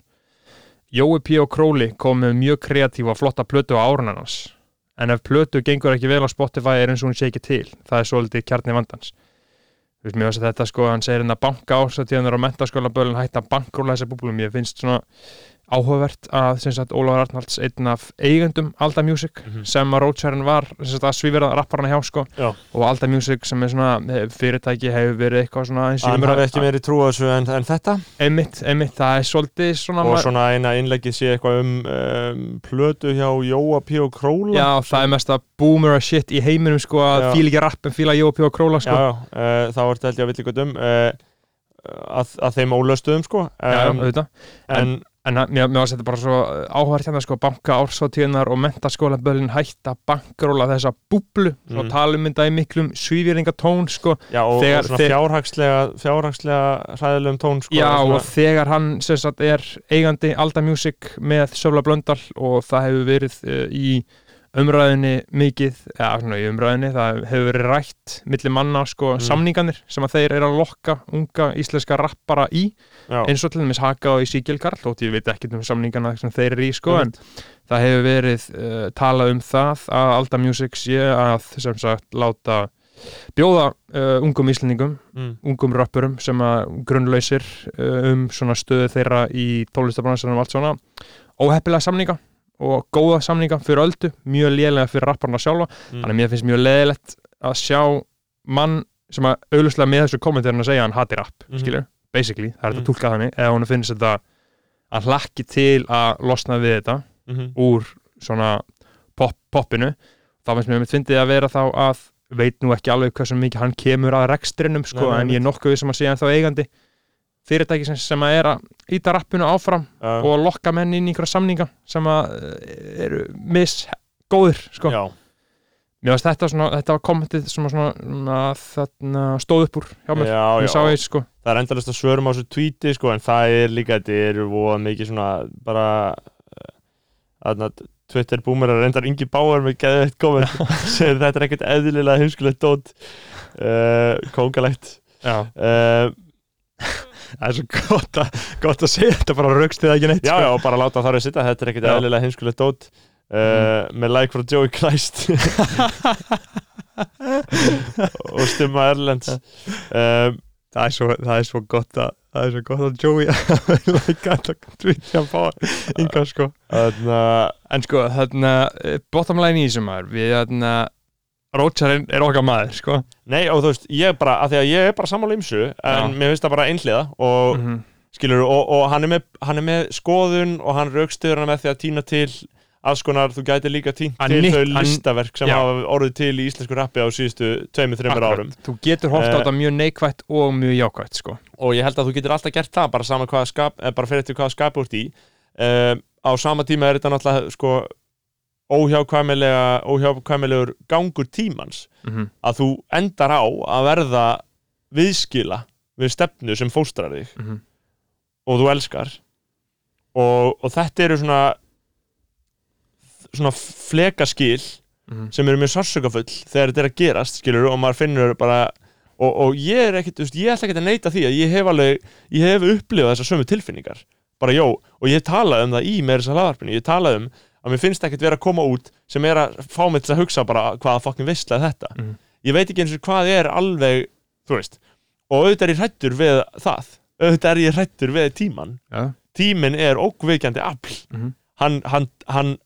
Jói P. og Króli kom með mjög kreatífa og flotta plötu á árunarnas en ef plötu gengur ekki vel á Spotify er eins og hún sé ekki til. Það er svolítið kjarni vandans. Þú veist, mér að þetta sko, hann segir hérna banka ásatíðanar og mentaskóla bölun hætta að bankróla þessa búblum, ég finnst svona áhugavert að sagt Ólafur Arnalds einn af eigendum Alda Music Mhm. sem að Roadsharen var sagt að svíverða rapparana hjá sko Já. og Alda Music sem er svona eh, fyrirtæki hefur verið eitthvað svona umræ- hafi ekki meiri trú á þessu en, en þetta einmitt, einmitt, það er svolítið svona, og svona eina innleggið sé eitthvað um, um plötu hjá Jóa P. og Króla já, það er mest að boomer shit í heiminum sko að Já. fíla ekki rapp en fíla Jópi og Króla já, sko já, uh, þá ertu held ég að villigötum uh, að, að þeim ólöstuðum sko já, um, auðvitað. en, En að- mér, var þetta bara svo áhverð hérna sko, banka ársáttíðunar og mentaskóla bölin hætta bankróla þessa búblu Mm. talum mynda í miklum svífjöringatón sko, já, og, Þegar- og svona þeg- fjárhagslega fjárhagslega hræðilegum tón sko, já svona, og þegar hann sagt er eigandi Alda Music með Sjöfla Blöndal og það hefur verið uh, í umræðinni mikið, eða svona í umræðinni það hefur verið rætt milli manna sko Mm. samninganir sem að þeir eru að lokka unga íslenska rappara í. Já, eins og til dæmis Haka og í Sigilkarl þótt ég veit ekki um samningana sem þeir eru í sko en það hefur verið uh, talað um það að Alda Music sé að sem sagt láta bjóða uh, ungum íslendingum mm, ungum rappurum sem að grunnlausir uh, um svona stöðu þeirra í tónlistabransanum og allt svona óheppilega samninga og góða samninga fyrir öldu, mjög lélega fyrir rapparna sjálfa, mm, þannig að mér finnst mjög leðilegt að sjá mann sem að auðvitað með þessu kommentarinn að segja hann hati rapp, Mhm. skilur, basically það er þetta Mhm. að túlka þannig, eða hún finnst þetta að hlakki til að losna við þetta mm, úr svona pop, poppinu. Þá finnst mér mitt fyndið að vera þá að veit nú ekki alveg hversu mikið hann kemur að rekstrinum sko, en ég er nokkuð sem að segja þá eigandi fyrirtæki sem, sem að er að íta rappinu áfram Já. og lokka menn inn í einhverja samninga sem að eh, eru misgóðir sko. Mér finnst þetta, svona, þetta var kommentið sem að stóð upp úr hjá mér, já, ég sá eitt sko. Það er endalist að svörum á þessu tweeti sko, en það er líka, þetta er voða mikið svona bara aðna, Twitter boomer er reyndar yngi báar með geðveitt komment segir þetta er ekkert eðlilega heimskulegt dót. Uh, kóngalegt. Já. uh, það er svo gott að, gott að segja þetta bara raukst eða ekki neitt já, sko. já, bara láta þar að sitta þetta er ekkert Já. eðlilega heimskulegt dót uh, með like frá Joey Kleist. Og stumma Erlends. Um, það, er svo, það er svo gott að það er svo gott að Joey like að tvítja að fá yngar sko. En sko þarna bottom line í þessum við þarna Rótsarinn er okkar maður sko nei, og þú veist, ég bara, að því að ég er bara sammála ymsu, en Já. mér finnst það bara einhliða og -hmm. skilur, og, og hann, er með, hann er með skoðun og hann raukstuður hann með því að týna til alls konar, þú gæti líka týnt til nick- þau listaverk sem Já. hafa orðið til í íslensku rappi á síðustu tveimur, þreimur árum þú getur hóft á Eh, þetta mjög neikvætt og mjög jákvætt sko og ég held að þú getur alltaf gert það bara skap, eh, bara fyrir til hvað skap úr í um, á sama tíma er þetta náttúrulega sko óhjákvæmilegur gangur tímans mm -hmm. að þú endar á að verða viðskila við stefnu sem fóstrar þig Mhm. og þú elskar og, og þetta eru svona svona flekaskil Mhm. sem eru mjög sársökafull þegar þetta er að gerast skilur og maður finnur bara og, og ég er ekkit, þú veist, ég ætla ekkit að neita því að ég hef alveg, ég hef upplifað þessar sömu tilfinningar, bara jó og ég talaði um það í meira þess að laðarpinu ég talaði um að mér finnst ekkit vera að koma út sem er að fá mig til að hugsa bara hvaða fokkin veistlega þetta. Mhm. ég veit ekki eins og hvað er alveg þú veist, og auðvitað er ég hrættur við það, auðvitað er ég hrættur við tíman, já, tíminn er ógveikjandi afl. Mhm. hann, hann, hann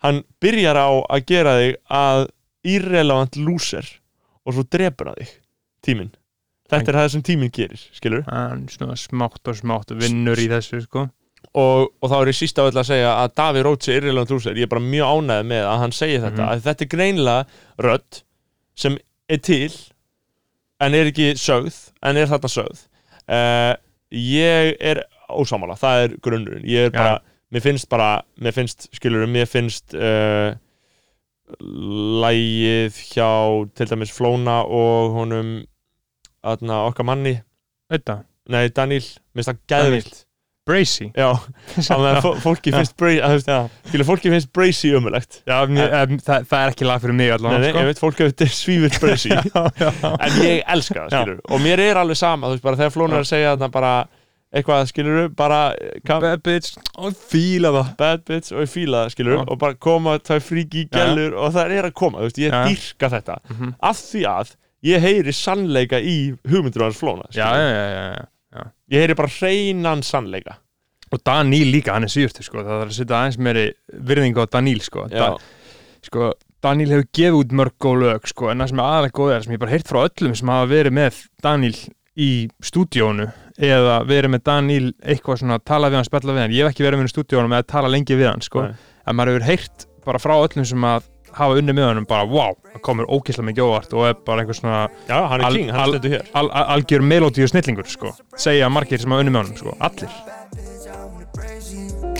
hann byrjar á að gera þig að irrelevant loser og svo drepur hann þig tíminn. Þetta er það sem tíminn gerir, skilur hann svona smátt og smátt vinnur í þessu sko og, og þá er ég síst á öll að segja að Daví Rótsi er irrelevant loser, ég er bara mjög ánægð með að hann segi þetta, Mhm. að þetta er greinlega rödd sem er til en er ekki sögð en er þarna sögð. Uh, ég er ósámála, það er grunnurinn. Ég er bara, mér finnst bara mér finnst, skilur, mér finnst uh, lægið hjá til dæmis Flóna og honum aðna, okkar manni, þetta, nei Daniel mér finnst það gæðvilt Bracy já, fólki Bracy, að, já, fólki finnst Bracy umulegt já, það, það er ekki lag fyrir mig allavega nei, sko. ég veit, fólk hefur svífitt Bracy já, já. en ég elska það, skilur og mér er alveg sama, þú veist, bara þegar Flóna er að segja þarna bara eitthvað, skilur bara kam, Bad bitch, og fíla það. Bad bitch og fíla það, skilur Já. og bara koma, það er fríki gælur og það er að koma, þú veist, ég Já. dýrka þetta. Mhm. af því að ég heyri sannleika í hugmyndur hans Flóna, já, skilur já, já, já. ég heyri bara hreinan sannleika og Daníl líka, hann er síðustu sko. það þarf að setja aðeins meiri virðingu á Daníl sko. da, sko, Daníl hefur gefið út mörg góð lög sko, en það sem er aðalega góð er sem ég bara heyrt frá öllum sem hafa verið með Daníl í stúdíónu eða verið með Daníl eitthvað svona tala við hann, spjalla við hann ég hef ekki verið með hann í stúdíónu eða tala lengi við hann sko. En maður hefur heyrt bara frá öllum sem að hafa unni með hann bara wow, það komur ókýrslega mikið óvart og er bara einhver svona já, hann er king, hann stundu hér al al algjör melodíu snillingur sko. segja margir sem hafa unni með hann sko. allir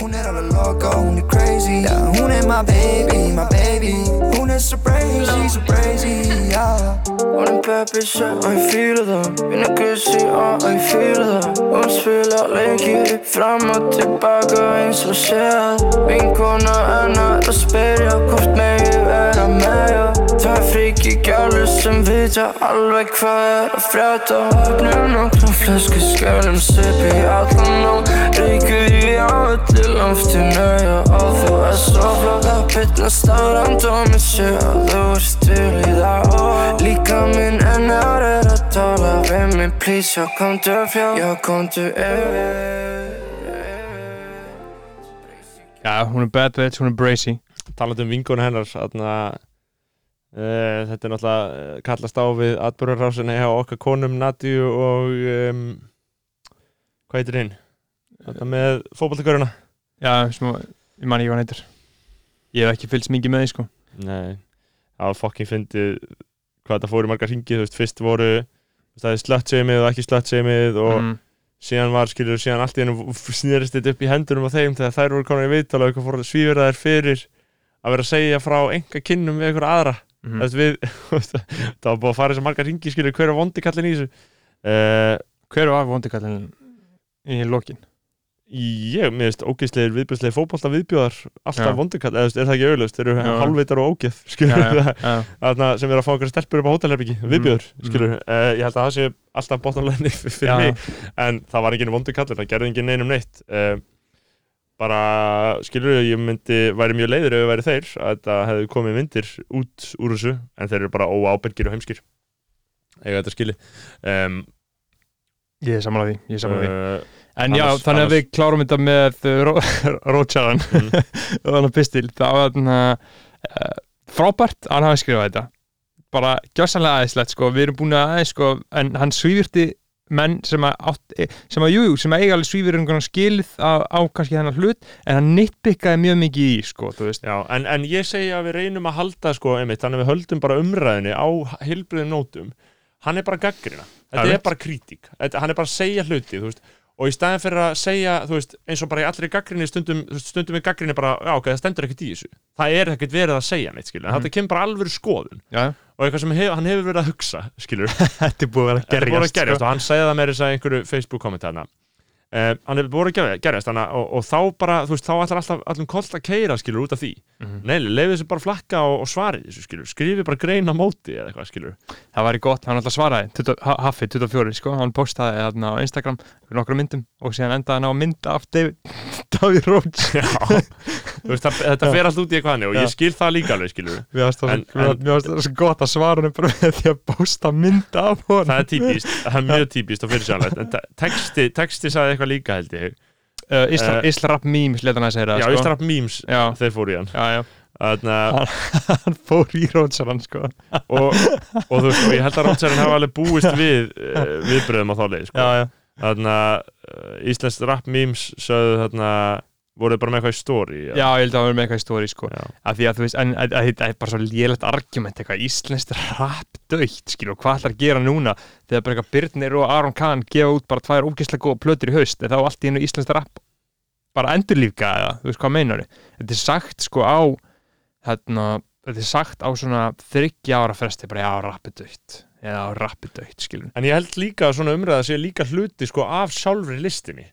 Hún er alveg loco, hún er crazy. Já, hún er my baby, my baby. Hún er so crazy, so crazy, já Hún er peppi set og ég fíla það Vinna gussi og ég fíla það Hún spila leiki upp fram og tilbaka eins og séð Vinkona hennar að spyrja hvort megi vera með já Það er fríki gælu sem vita alveg hvað er að frétta Öfnum nokkrum flösku skjölum sipi allan á Ríkur í öllu loftinu og þú er svo flott. Að bytna staðrænt og sé að þú ert til í það. Og Líka minn ennar er að tala við mig. Please já komdu fjá Já komdu yfir já, hún er bad bitch, hún er bracy talandi um vinkonu hennar þarna, uh, þetta er náttúrulega uh, kallast á við atbyrðarrásinni hjá okkar konum Nadju og um, hvað heitir hinn? Þetta með fótballtaköruna já, að- ég man ekki hvað hann heitir. Ég hef ekki fylgst mikið með því sko. Nei, það var fokkin fyndið hvað þetta fór í margar ringi, þú veist, fyrst voru það er slöttseimið og ekki slöttseimið og mm, síðan var, skilur, síðan allt í hennu snýrist þetta upp í hendunum á þeim þegar þær voru konar í viðtal og eitthvað fór að svífur þær fyrir að vera að segja frá enga kynnum við einhverja aðra. Mm. við, það var búið að fara þessar margar ringi skilur, hver er vondi kallin í þessu? Uh, hver var vondikallin í lokin ég, mér veist, ógeðslegir viðbjöðslegir fótbolta viðbjöðar alltaf Já. vondi kall, eða er það ekki auðlust þeir eru Já. halvvitar og ógeð skilur, já, já, það, já. sem er að fá okkur stelpur upp á hótelherbyggi, viðbjöður Mm. skilur, uh, ég held að það sé alltaf bóttanlega fyrir Já. mig en það var enginn vondi kallur, það gerði enginn neinum neitt uh, bara skilur ég myndi, væri mjög leiður ef það væri þeir að þetta hefði komið myndir út úr þessu, en þeir eru bara óábyrgir og heimskir eiga þetta skili um, En já, Annars- þannig að við klárum þetta með Rótsaran Mm. og þannig pistil, það var þarna uh, frábært að hann hafi skrifað þetta. Bara gjössanlega aðeinslegt sko, við erum búin að aðeins sko, en hann svífirti menn sem að, átt, sem að jú, jú, sem að eiga alveg svífir einhvern skilið á, á kannski þennan hlut en hann nitpikkaði mjög mikið í sko, þú veist. Já, en, en ég segi að við reynum að halda sko, einmitt, þannig að við höldum bara umræðinni á heilbriðum nótum. Hann er bara gaggrina, þetta er bara kritík hann er bara að segja hluti, þú veist og í staðin fyrir að segja, þú veist, eins og bara í allri gaggrinni stundum, stundum við gaggrinni bara, já, ok, það stendur ekkert í þessu. Það er ekkert verið að segja neitt, skilur, en þetta kemur bara alvöru skoðun. Já, og eitthvað sem hef, hann hefur verið að hugsa, skilur þetta er búið að Þetta er búið að gerjast gerjast sko. og hann segði það með þess að einhverju Facebook kommentarna uh, hann hefur búið að gerjast, gerjast hana, og, og þá bara, þú veist, þá ætlar alltaf allum kolt að keira, skilur, út af því. Mhm. Nei, leiði þessu bara flakka og, og svarið þessu, skilur skrifi bara grein á móti eða eitthvað, skilur Það væri gott, hann alltaf svaraði 20 Ha- Haffi 24, sko, hann postaði þarna á Instagram nokkra myndum og síðan endaði hann á mynd af David, þú veist, það, þetta fer allt út í eitthvað og ég skil það líka alveg, Mér varst það svo- gott að svara hann því að posta mynd af honum. Það er típist, það er mjög típist og te- texti, texti sagði eitthvað líka held ég. Uh, Isla, Eh, Isla Rap Memes leta hann að segja það Já, sko. Ístarab Memes, Já. þeir fóru í hann. Já, já. Hann fór í Rótsarann sko. og, og þú veist, og ég held að Rótsarinn hafa alveg búist við uh, viðbröðum á þá leið sko. Já. þarna uh, Íslensk rap memes sögðu þarna voru bara með eitthvað í story já, ég held að hann verið með eitthvað í stóri sko. Af því að þú veist, en að- að þetta er bara svo lélegt argument, eitthvað íslenskt rap döitt, skilur, og hvað ætlar að gera núna? Þegar bara eitthvað Byrnir og Aron Kahn gefa út bara tvær ógeðslega góða plötur í haust en þá allt í hennu íslenskt rap bara endurlífka eða, þú veist hvað meinar þetta er sagt sko á hérna, þetta er sagt á svona þryggja ára fresti, bara já, rappi döitt eða rappi döitt, skilur En ég held líka að svona umræða sé líka hluti sko af sjálfri listinni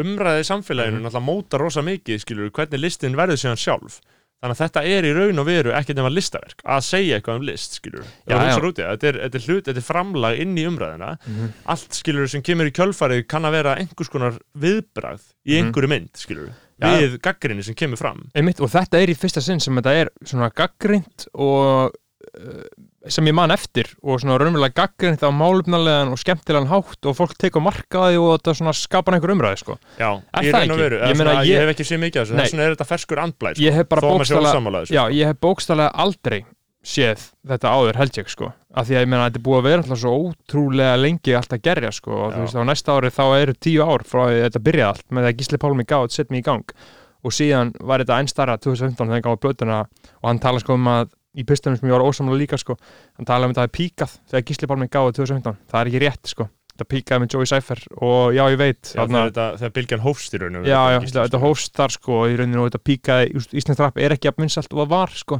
umræðið samfélaginu Mhm. náttúrulega móta rosa mikið skilur hvernig listin verður síðan sjálf þannig að þetta er í raun og veru ekkert nema listaverk að segja eitthvað um list skilur Já, já. þetta er, þetta er hlut, þetta er framlag inn í umræðina Mhm. allt skilur sem kemur í kjölfarið kann að vera einhvers konar viðbragð í Mhm. einhverju mynd skilur Já. við gaggrinni sem kemur fram Einmitt, og þetta er í fyrsta sinn sem þetta er svona gaggrind og uh, sem ég man eftir og svona raunverulega gaggrind á málefnarlegan og skemmtilegan hátt og fólk tekur markaði og þetta svona skapar einhver umræði sko. Já, Er það ekki? Ég meina, ég, ég- hef ekki séð mikið af þessu þess vegna er þetta ferskur andblæð sko. Þessu Já, ég hef bókstaflega aldrei séð þetta áður held ég sko af því að ég meina að þetta er búið að vera alltaf svo ótrúlega lengi allt að gerja sko og þú Já. veist á næsta ári þá eru tíu ár frá því þetta byrjaði allt með að Gísli Pálmi gátt sett mig í gang og síðan var þetta einn starra 2015 þegar hann gáði blötuna og hann tala sko um að í pistunum sem ég var ósamlega líka sko. Hann tala um að þetta hafi píkað þegar Gísli Pálmi gáði 2015 það er ekki rétt sko. Þetta píkaði með Joey Cypher og já ég veit Já, þarna- þetta, þegar bylgjan hófst í raun og veru, já, þetta já, er ekki þetta, þetta hófst þar sko í rauninu og þetta píkaði, Íslands rap er ekki að vinsalt og það var sko,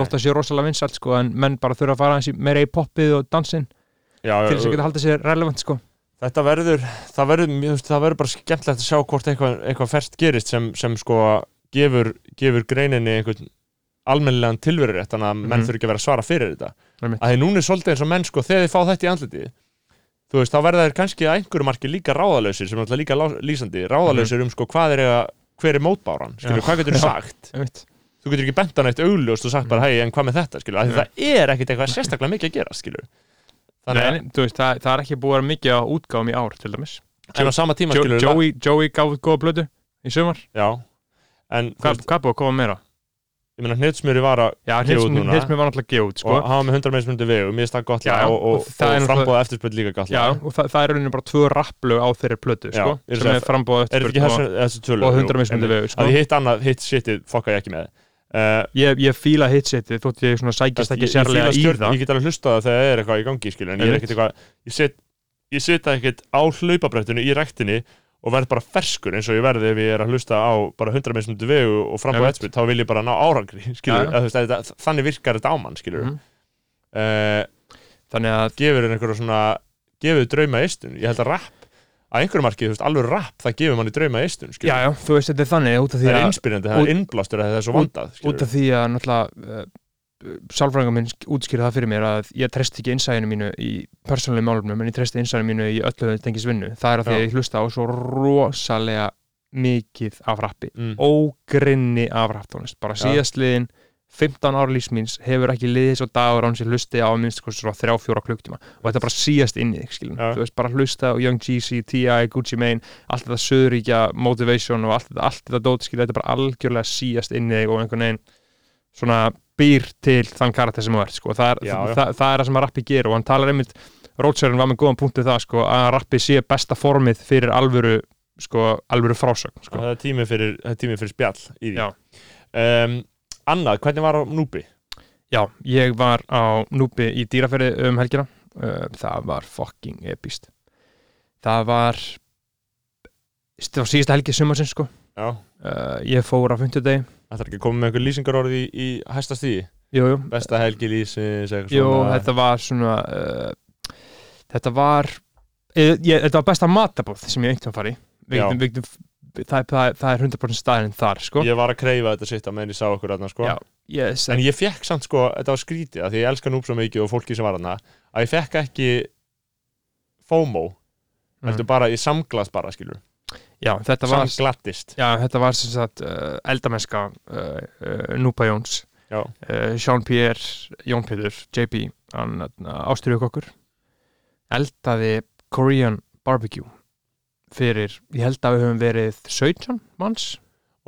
þótt að sé rosalega vinsalt sko en menn bara þurfa að fara aðeins í- meira í poppið og dansinn já, til þess að geta haldið sér relevant sko. Þetta verður það verður, það verður bara skemmtilegt að sjá hvort eitthvað, eitthvað ferst gerist sem, sem sko gefur, gefur greininni einhvern almennilegan tilverurétt þannig að menn Mhm. þurfi ekki að vera að svara fyrir þetta Einmitt. að því núna er svolítið eins og menn sko þegar þið fá þetta í andlitið þú veist, þá verða þeir kannski að einhverju marki líka ráðalausir sem er alltaf líka lýsandi ráðalausir um sko hvað er eiga hver er mótbáran, Mhm. Já. hvað getur þú sagt þú getur ekki bent hann eitt augljóst og sagt bara hei, en hvað með þetta, Nei. það er ekkit eitthvað sérstaklega mikið að gera, veist, það, það er ekki búið að mikið á útgáfum í ár en hvað, veist, hvað búið að koma meira? Ég meina hnetsmjöri var að Já, gefa út núna. hins mér var náttúrulega að gefa út sko. Og hafa með 100 meðsmundi vegu, mér finnst það gott Já, og, og, og það og frambóða eftirspöld líka gott. Já, og það, það er rauninni bara tvö rapplög á þeirri plötu Já, sko, að sem er frambóð þetta ekki þessu, þessu tölu? og 100 mismunandi vegur, sko. hitt annað, hitt shitið fokka ég ekki með. Uh, ég, ég fíla hitsetið þótt ég svona sækist ekki sérlega í það. ég get alveg hlustað að það er eitthvað í gangi skilur, en ég er ekkert eitthvað ég set, ég set ekkert á hlaupabrettinu í rektinni og verð bara ferskur eins og ég verði ef ég er að hlusta á bara 100 mismundu vegu og fram á headsprit þá vil ég bara ná árangri skilur, þú veist, að, þannig virkar þetta á mann skilur Mhm. uh, þannig að gefur þér einhverja svona gefur drauma eistun, ég held að rapp að einhverju marki, þú veist, alveg rapp, það gefur manni drauma eistun, já, já, þú veist þetta er þannig út af því það er inspirandi, það er innblástur það er svo vandað, út af því að náttúrulega uh, sálfræðingar minn útskýrði það fyrir mér að ég treysti ekki innsæðinu mínu í persónulegu málumnum en ég treysti innsæðinu mínu í öllu þetta tengis vinnu það er að því að ég hlusta á svo rosalega mikið af rappi mm. ógrinni af rapptónlist bara Já. síðastliðin 15 ára lífsmíns hefur ekki liðið svo dagur án sér hlusti á minnst þrjá fjóra klukktíma og þetta er bara síðast inn í þig skilum Já. þú veist bara hlusta á Young Jeezy, T.I., Gucci Mane allt þetta söðuríkja motivation og allt þetta, þetta dót skilum þetta er bara algjörlega síðast inn í þig og einhvern veginn svona býr til þann karakter sem þú ert sko. það, er, Já, já. Það, það er það sem að rappi gerir og hann talar einmitt, Rótsjörn var með góðan punktið það sko, að rappi sé besta formið fyrir alvöru sko, alvöru frásögn sko. það er tími fyrir, það tími fyrir spjall í því um, Annað, hvernig var á Núbi? Já, ég var á Núbi í dýraferði um helgina það var fucking epist það var það var síðasta helgi sumarsins sko uh, ég fór á 50 degi það er ekki komið með einhver lýsingar orði í, í hæsta stíði Besta helgi lýsins eitthvað jú þetta var svona uh, þetta var uh, ég, þetta var besta matabóð sem ég einhvern fari við getum, það, það, það er 100% staðinn þar sko. Ég var að kreifa þetta sitt á meðan ég sá okkur þarna sko. Já. yes, En ég fekk samt sko, þetta var skrítið að því ég elska Núb svo mikið og fólki sem var þarna að ég fekk ekki FOMO heldur bara í samglas bara skilur já, þetta var Já, þetta var sem sagt uh, eldamenska uh, uh, Núpa Jóns Já. uh, Jean-Pierre, Jón Pétur, JP hann uh, ástyrjuð okkur eldaði Korean barbecue fyrir, ég held að við höfum verið 17 manns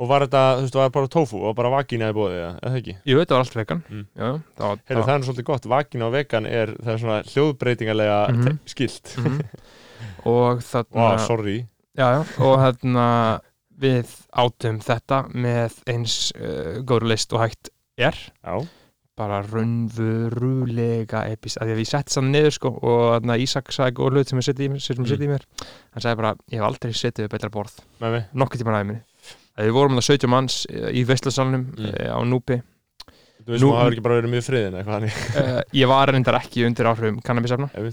Og var þetta, þú veist, var bara tofu og bara vagina í bóði, eða ekki? Jú, þetta var allt vegan Mm. Já, það var, Heyrðu, það er svolítið gott, vagina og vegan er það er svona hljóðbreytingarlega mm skilt Mhm. og þarna Vá, sorry já, já, og þarna við átum þetta með eins uh, góður list og hægt er. Já, bara raunverulega epist, af því að við sett saman niður sko og þarna Ísak sagði góð hlut sem ég seti í, Mm. í mér. Hann sagði bara, ég hef aldrei setið við betra borð. Nokkuð tíma að við vorum það 17 manns eh, í Vestlasalunum Mm. mm. á Núpi. Þú veist, þú hafur ekki bara verið mjög friðin eitthvað uh, ég var reyndar ekki undir áhrifum kannabisefna. Ég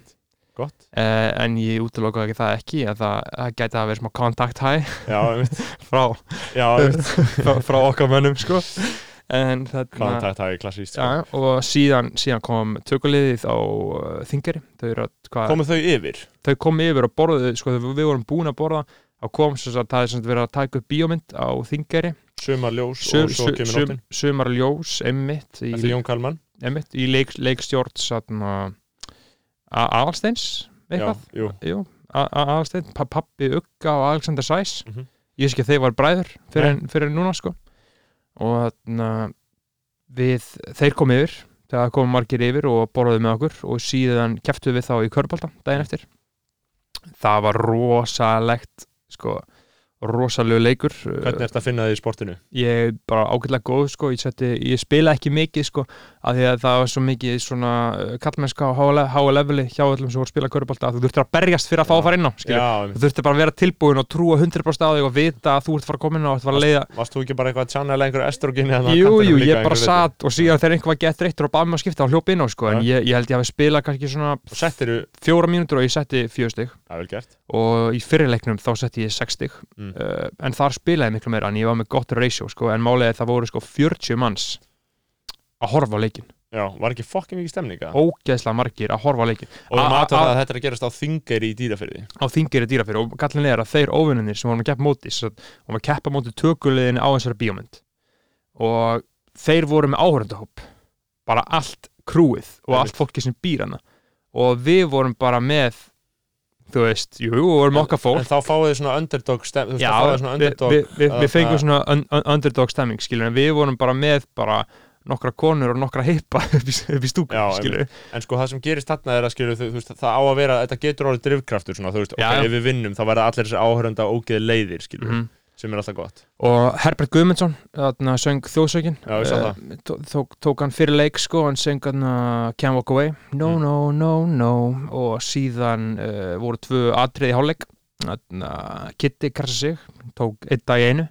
gott. Uh, en ég útilokaði ekki það ekki að það, það gæti að vera smá contact high. Já, ég veit, frá, frá, frá okkar mönnum sko. Það er klassíst sko. Já, og síðan, síðan kom tökuliðið á uh, Þingari þau, eru að- hvað- Komu þau yfir? þau kom yfir og borðuðu sko, við vorum búin að borða. Þá kom sem sagt, það er verið að taka upp bíómynd á Þingari Sumar ljós Sum- og svo kemur sum- nóttin. sumar ljós, emmitt í, Eftir Jón Kalman. Einmitt, í leik, leikstjórn satna, Aðalsteins Já, eitthvað jú Jú, Aðalstein, pappi Ugga og Alexander Sæs. Mhm. ég veist ekki að þeir var bræður fyrir, en, fyrir núna sko. Og þarna við, þeir kom yfir þegar komum margir yfir og borðuðu með okkur og síðan keftuðu við þá í körbólta daginn eftir. Það var rosalegt sko, rosalegu leikur. Hvernig ertu að finna þið í sportinu? ég er bara ágætlega góð sko, ég, seti, ég spila ekki mikið sko, af því að það var svo mikið svona uh, kallmennska á háa leveli hjá öllum sem voru að spila körbólta að þú þurftir að berjast fyrir að fá að fara inn á þú þurftir bara að vera tilbúin og trúa 100% á þig og vita að þú ert að fara að koma inn á og ert að fara að leiða. Varst þú ekki bara eitthvað að tjánæla einhverju estrogeni þarna á Jú, kantinum jú, líka ég bara satt og síðan þegar einhver var gett reittur og bað mig að skipta og í fyrirleiknum þá setti ég sex stig. Mm. uh, en þar spilaði miklu meira en ég var með gott ratio sko, en málega það voru sko 40 manns að horfa á leikin Já, var ekki fokkin mikið stemninga? ógeðslega margir að horfa á leikin Og við það að þetta er að gerast á þingari í dýrafyrði á þingir í dýrafyrir og gallin er að þeir óvinnir sem vorum að keppa móti vorum að keppa móti tökuliðin á þessari bíómynd. Og þeir voru með áhörndahóp bara allt krúið og allt fólki sem býr hana og við vorum bara með þú veist, jú, og vorum okkar fólk En þá fáið þið svona underdog stem, Þú veist, Já, við, underdog við, við, við fengum það- svona un, un, underdog stemming skilur, en við vorum bara með bara nokkra konur og nokkra hippa upp í, í stúku Já, skilur En sko það sem gerist þarna er að skilju þú, þú veist, það á að vera, þetta getur orðið drifkraftur svona, þú veist, Já, ok, já. ef við vinnum þá verða allir þessi áhörenda ógeð leiðir, skilju Mhm. Sem er alltaf gott. Og Herbert Guðmundsson söng þjóðsökin sá það. tók, tók, hann fyrir leik sko hann söng hann Can't Walk Away. No, Mm. no, no, no. Og síðan uh, voru tvö atriði hálfleik. Kitty krasa sig tók einn dag í einu.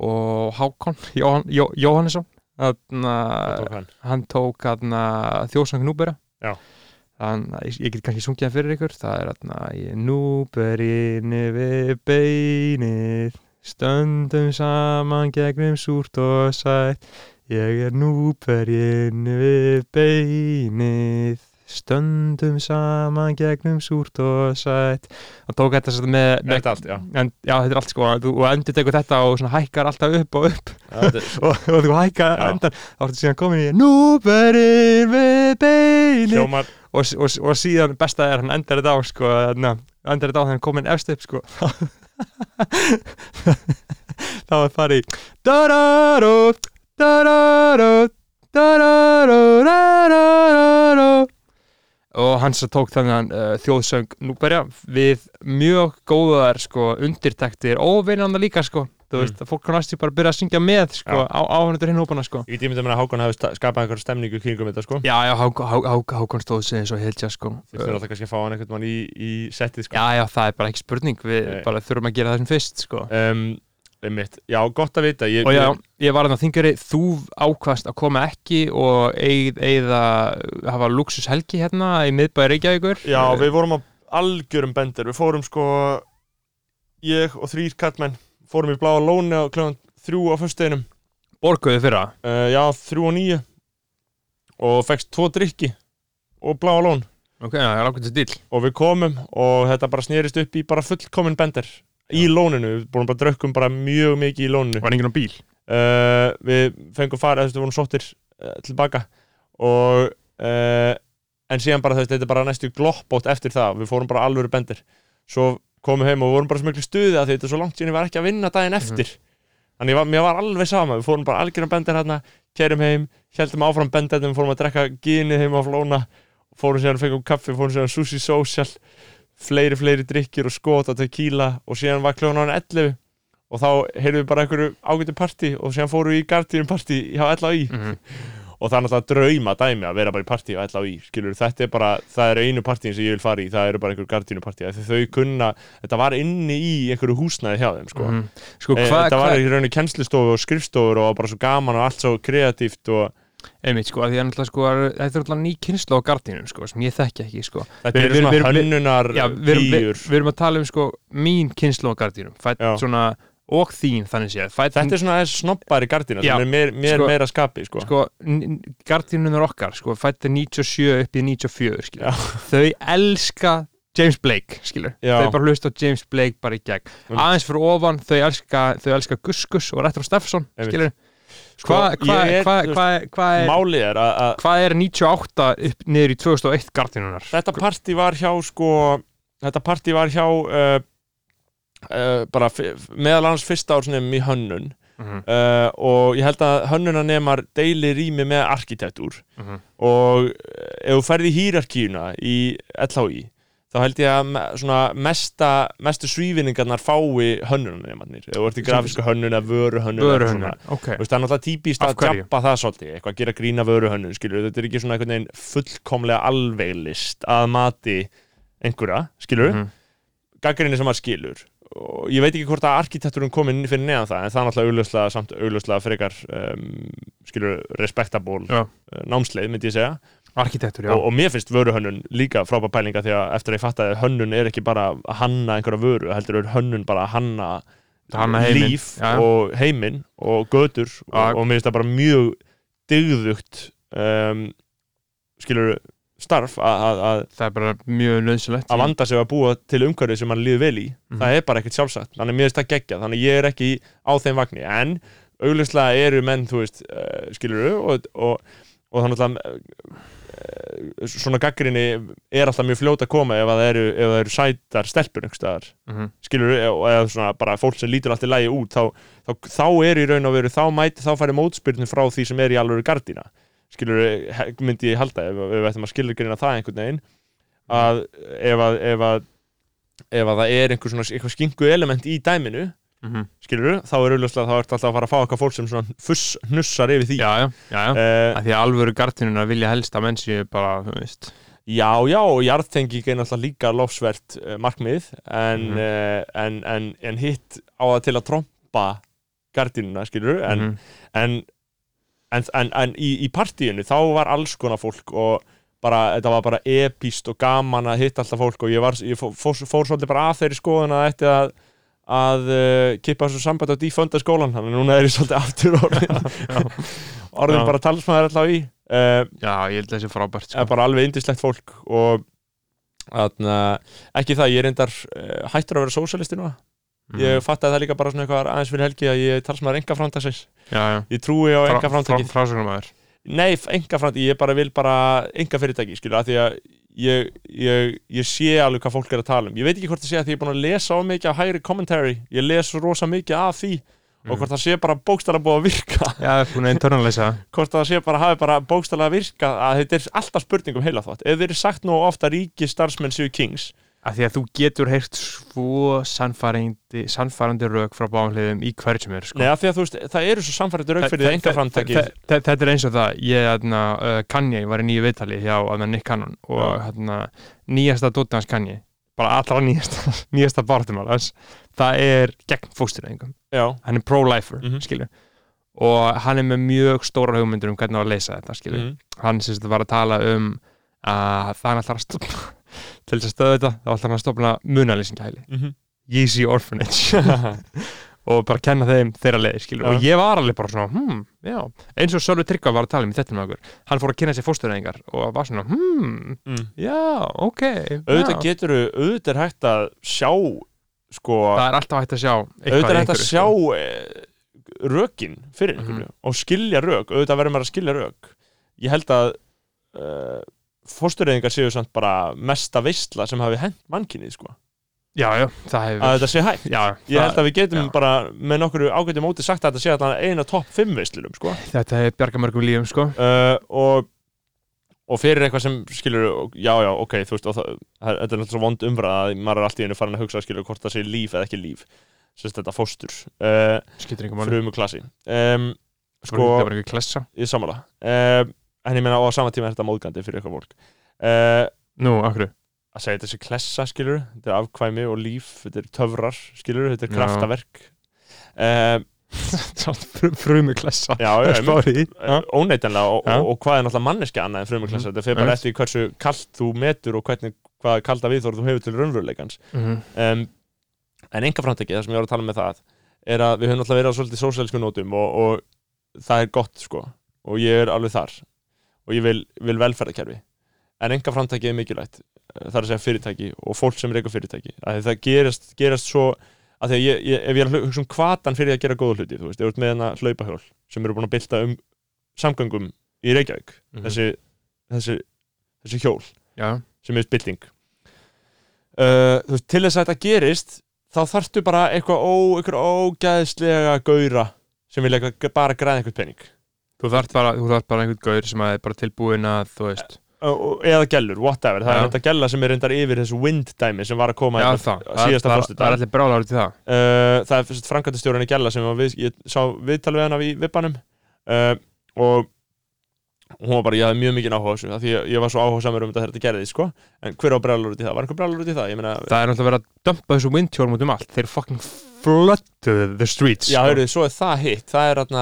Og Hákon Jóhann, Jó, Jóhannesson Það hann. hann. tók þjóðsöng Núbera Já. Þann, ég, ég get kannski sungið hann fyrir ykkur. Það er þarna ég núberinni við beinið stöndum saman gegnum súrt og sætt. Ég er núberinni við beinið. Stöndum saman gegnum súrt og sætt. Hann tók þetta sagt með, með þetta allt, já. en, já, þetta er allt sko. Þú- og endur tekur þetta og svona hækkar alltaf upp og upp. Er- og, og þú hækkar endan. Þá ertu síðan komin í núberin við beini hljómar. Og, og, og síðan besta er hann endar þetta á sko, endar þetta á þegar hann komin efst upp sko þá er farið í dararó dararó dararó dararó og hann svo tók þannig uh, þjóðsöng núberja við mjög góðar sko undirtektir og vinnan líka sko. Þú Mm. veist, að fólk kannast bara að byrja að syngja með sko, á áhundur hinn hópana sko. Ég mér að Hákon hafi skapað einhverja stemningu kringum þetta sko. Já, já, Hák- Hák- Hák- Hákon stóð sig eins og heiltja sko. Þú þurfum alltaf kannski að fá hann mann í, í settið sko. Já, já, það er bara ekki spurning. Við bara þurfum að gera það sem fyrst sko. um, einmitt. Já, gott að vita. Ég, og já, ég var að þingari þú ákvast að koma ekki og eið, eða hafa luxus helgi hérna í miðbæri Reykjavíkur. Já, við vorum á algjörum bendir. Við fórum sko Ég og þrýr kallmenn Fórum í bláa lóni á kljóðan þrjú á föstudeginum. Borguðu fyrra? Uh, Já, þrjú og níu. Og fekst tvo drykki Og bláa lón. Ok, já, ég er ákveðið til Og við komum og þetta bara snerist upp í bara fullkomin bendir Í lóninu, við búum bara drökkum bara mjög mikið í lóninu. Var enginn á bíl? Uh, við fengum farið, þessu, við vorum sóttir uh, tilbaka. Og uh, en síðan bara þetta er bara næstu gloppbót eftir það, við fórum bara alvöru bendir. Svo komum við heim og vorum bara svo miklu stuði að því þetta er svo langt síðan ég var ekki að vinna daginn eftir. Þannig ég var, mér var alveg sama. Við fórum bara algjörum bendir hérna, kerum heim heldum áfram bendirnum, fórum að drekka gínið heim á flóna, fórum síðan fengum kaffi, fórum síðan sushi social fleiri, fleiri drikkir og skot og tequila og síðan var hann 11 og þá heyrðum við bara einhverju ágættu partí og síðan fórum við í Guardian partí hjá LAI Mhm. og það er náttúrulega drauma dæmi að vera bara í partí á LAI skilur, þetta er bara, það er einu partíin sem ég vil fara í, það eru bara einhverju af því þau kunna, þetta var inni í einhverju húsnæði hjá þeim sko. Mhm. sko, e, þetta var í rauninni kennslustofu og skrifstofur og bara svo gaman og allt svo kreatíft og einmitt, sko, að því að sko, er- þetta er alltaf ný kynslu á gardínum, sko, sem ég þekki ekki, sko. Þetta eru svona hönnunar já, við erum, að tala um, sko, mín kynslu á gardínum fætt svona, og þín, þannig séð. Fætt, þetta er svona aðeins snobbari gardina Já, er mér, mér sko- meira skapi sko. sko, gardínunar okkar sko, fættir 97 upp í 94 skilur. Já. þau elska James Blake, þau bara hlusta á James Blake bara í gegn, aðeins fyrir ofan þau elska, þau elska Gus Gus og Steffson, Einmitt. skilur Sko, hvað hva, hva, hva, er málið er að, að hvað er 98 upp niður í 2001 gardínunar þetta partí var hjá sko, þetta partí var hjá uh, uh, bara meðal annars fyrsta ársnefum í hönnun Mhm. uh, og ég held að hönnunanemar deili rými með arkitektúr Mhm. og ef þú ferði í hýrarkíuna í LHI þá held ég að mesta, mestu svífinningarnar fái þú ert í grafísku hönnun eða vöru hönnun Vöruhönnunar, ok. Þú veist, það er náttúrulega típist að djappa það svolítið, eitthvað að gera grína vöruhönnun, skilur, þetta er ekki svona einhvern veginn fullkomlega alveglist að mati einhverja, skilur, mm Mhm. gaggrinni sem maður skilur. Og ég veit ekki hvort að arkitektúrun komin fyrir neðan það, en það er náttúrulega augljóslega samt augljóslega frekar, um, skilur, respektaból námsleið, myndi ég segja, arkitektur, já. Og, og mér finnst vöruhönnun líka frábæð pælinga því að eftir að ég fatt að hönnun er ekki bara að hanna einhverja vöru, heldur er hönnun bara að hanna Hanna heiminn, líf já. og heiminn og götur og, og mér finnst það bara mjög digðugt um, skilur starf að- að að- það er bara mjög nöðsulegt að vanda sig að búa til umhverfið sem mann líður vel í. Mhm. það er bara ekkert sjálfsagt, þannig mér finnst það geggja þannig ég er ekki á þeim vagni. En augljóslega eru menn, þú veist uh, skilur og, og, og þannig að uh, svona gaggrinni er alltaf mjög fljót að koma ef að það eru, ef það eru sætar stelpur staðar Mhm. skilur eða svona bara fólk sem lítur allt í lægi út þá, þá, þá er í raun og veru þá mæti þá færi mótspyrnum frá því sem er í alveg gardína skilur myndi ég halda ef, við ættum að skilur greina það einhvern veginn að ef að ef að, ef að það er einhver svona skingu element í dæminu Mhm. skilur þá er auðvitað þá ertu alltaf að fara að fá eitthvað fólk sem svona fuss hnussar yfir því já, já, já, já. Eh, Af því að alvöru gardinuna vilja helst að menn séu bara, þú veist Já, já, og jarðtenging er náttúrulega líka lofsvert uh, markmið en, Mhm. uh, en, en, en hitt á það til að trompa gardínuna, skilur en, Mhm. en, en, en, en í, í partíinu þá var alls konar fólk og bara, þetta var bara epíst og gaman að hitta alltaf fólk og ég, var, ég fór, fór, fór svolítið bara að þeirri skoðun að þetta að að uh, kippa þessu samband á defunda skólan þannig að núna er ég svolítið aftur orðin orðin Já. bara talsmaður alltaf í uh, Já, ég held að þessi frábært er sko. bara alveg indislegt fólk og atna, ekki það, ég er reyndar uh, hættur að vera sósalisti núna. Mhm. ég fatt að það líka bara svona eitthvað aðeins fyrir helgi að ég sem að enga framtagsins Já, já. Ég trúi á enga Frásögnumæður nei, enga framtækið, ég bara vil bara enga fyrirtæki, skilur, af því að ég, ég, ég sé alveg hvað fólk er að tala um. Ég veit ekki hvort það sé að því ég er búin að lesa á mikið af hægri commentary, ég les rosa mikið af því. Og hvort það sé bara bókstæla búið að virka. Já, hvort það sé bara hafi bara bókstæla að virka að þetta er alltaf spurning um heila þátt ef þeir eru sagt nú ofta ríki starfsmenn séu kings að því að þú getur heyrt svo sannfærandi, sannfærandi rauk frá báðumhliðum í hverju sem er sko. Nei, af því að þú veist, það eru svo samfærið rauk fyrir það enga framtæki þe- þe- Þetta er eins og það ég, hérna, uh, Kanye var í nýju viðtali hjá hérna, Nick Cannon og hérna, nýjasta dótið hans Kanye bara allra nýjasta, nýjasta barðum það er gegn fóstureyðingum hann er pro-lifer, Mhm. skilju og hann er með mjög stóra hugmyndur um hvernig á að leysa þetta, skilju mm. hann sem þetta var að tala um að það er alltaf að stopna til þess að stöða þetta, þá ætlar hann að stopna munalýsingahæli, Mm Yeezy Orphanage. Og bara kenna þeim þeirra leiði, skilur, Já. og ég var alveg bara svona, hmm, eins og Sölvi Tryggva var að tala um þetta með okkur, hann fór að kynna sér fóstureyðingar og var svona, hmm, mm. já, ok Auðvitað getur, auðvitað er hægt að sjá sko, það er alltaf hægt að sjá auðvitað er hægt að sjá sko. e, rökin fyrir einhverju Mhm. og skilja rök, auðvitað verður maður að skilja rök. Ég held að uh, fóstureyðingar séu samt bara mesta veistla sem hafi hent mannkynnið sko. já, já, það hefur að þetta sé hægt. Já, Ég held að við getum já. bara með nokkru ágættum móti sagt að þetta sé að eina topp 5 veistlunum sko. þetta hefur bjarga mörgum lífum, sko. Uh, og og fyrir eitthvað sem skilur já já ok þú veist og það, það, þetta er náttúrulega svo vond umræða að maður er allt í einu farin að hugsa skilur hvort það sé líf eða ekki líf. Sérst þetta fóstur. Uh, skiptir einhver máli, frumu klassi um, sko, sko það var einhver klessa. í samála um, en ég meina á sama tíma er þetta móðgandi fyrir eitthvað fólk. Uh, nú, akkur að segja þetta sé klessa skilur þetta er afkvæmi og líf þetta er töfrar skilur þetta er kraftaverk. Um, frumu klessa já, já. Já. óneitanlega og, og, og hvað er náttúrulega manneski annað en frumuklassa Mhm. þetta fer bara eftir hversu kallt þú metur og hvernig, hvað kalda viðþór þú hefur til raunveruleikans. Um, en enga framtæki, það sem ég var að tala með það er að við höfum náttúrulega verið á svolítið sósíalsku nótum og, og það er gott sko. Og ég er alveg þar og ég vil, vil velferðarkerfi. En enga framtæki er mikilvægt það er að segja fyrirtæki og fólk sem reyka fyrirtæki. Að það gerast, gerast svo að því að ég, ég, ef ég er að hugsa um hvatan fyrir að gera góða hluti, þú veist, ég ert með hana hlaupahjól sem eru búin að bylta um samgöngum í Reykjavík, Mhm. þessi, þessi þessi hjól já, sem er bylting. Uh, þú veist, til þess að þetta gerist þá þarftu bara eitthvað ó, eitthvað ógæðslega gaura sem vilja bara græða eitthvað pening þú þarf bara, bara einhvern gaur sem er bara tilbúin að, þú veist. Eða gellur, whatever, það Já. er þetta gella sem er reyndar yfir þessu wind dæmi sem var að koma já, hérna það, síðasta það, það er allir brálar út í það. Uh, það er í Gjalla sem við, ég sá viðtal við hana í vippanum uh, og hún var bara, ég hafði mjög mikið áhuga á þessu af því ég, ég var svo áhuga samur um þetta þegar þetta gerði sko. en hver á brjálar út í það, var einhver brjálar út í það? Meina, það er náttúrulega verið að dumpa þessu windhjólm út um allt. Þeir fucking flooded the streets já, sko. heyrðu, svo er það hitt. Það er og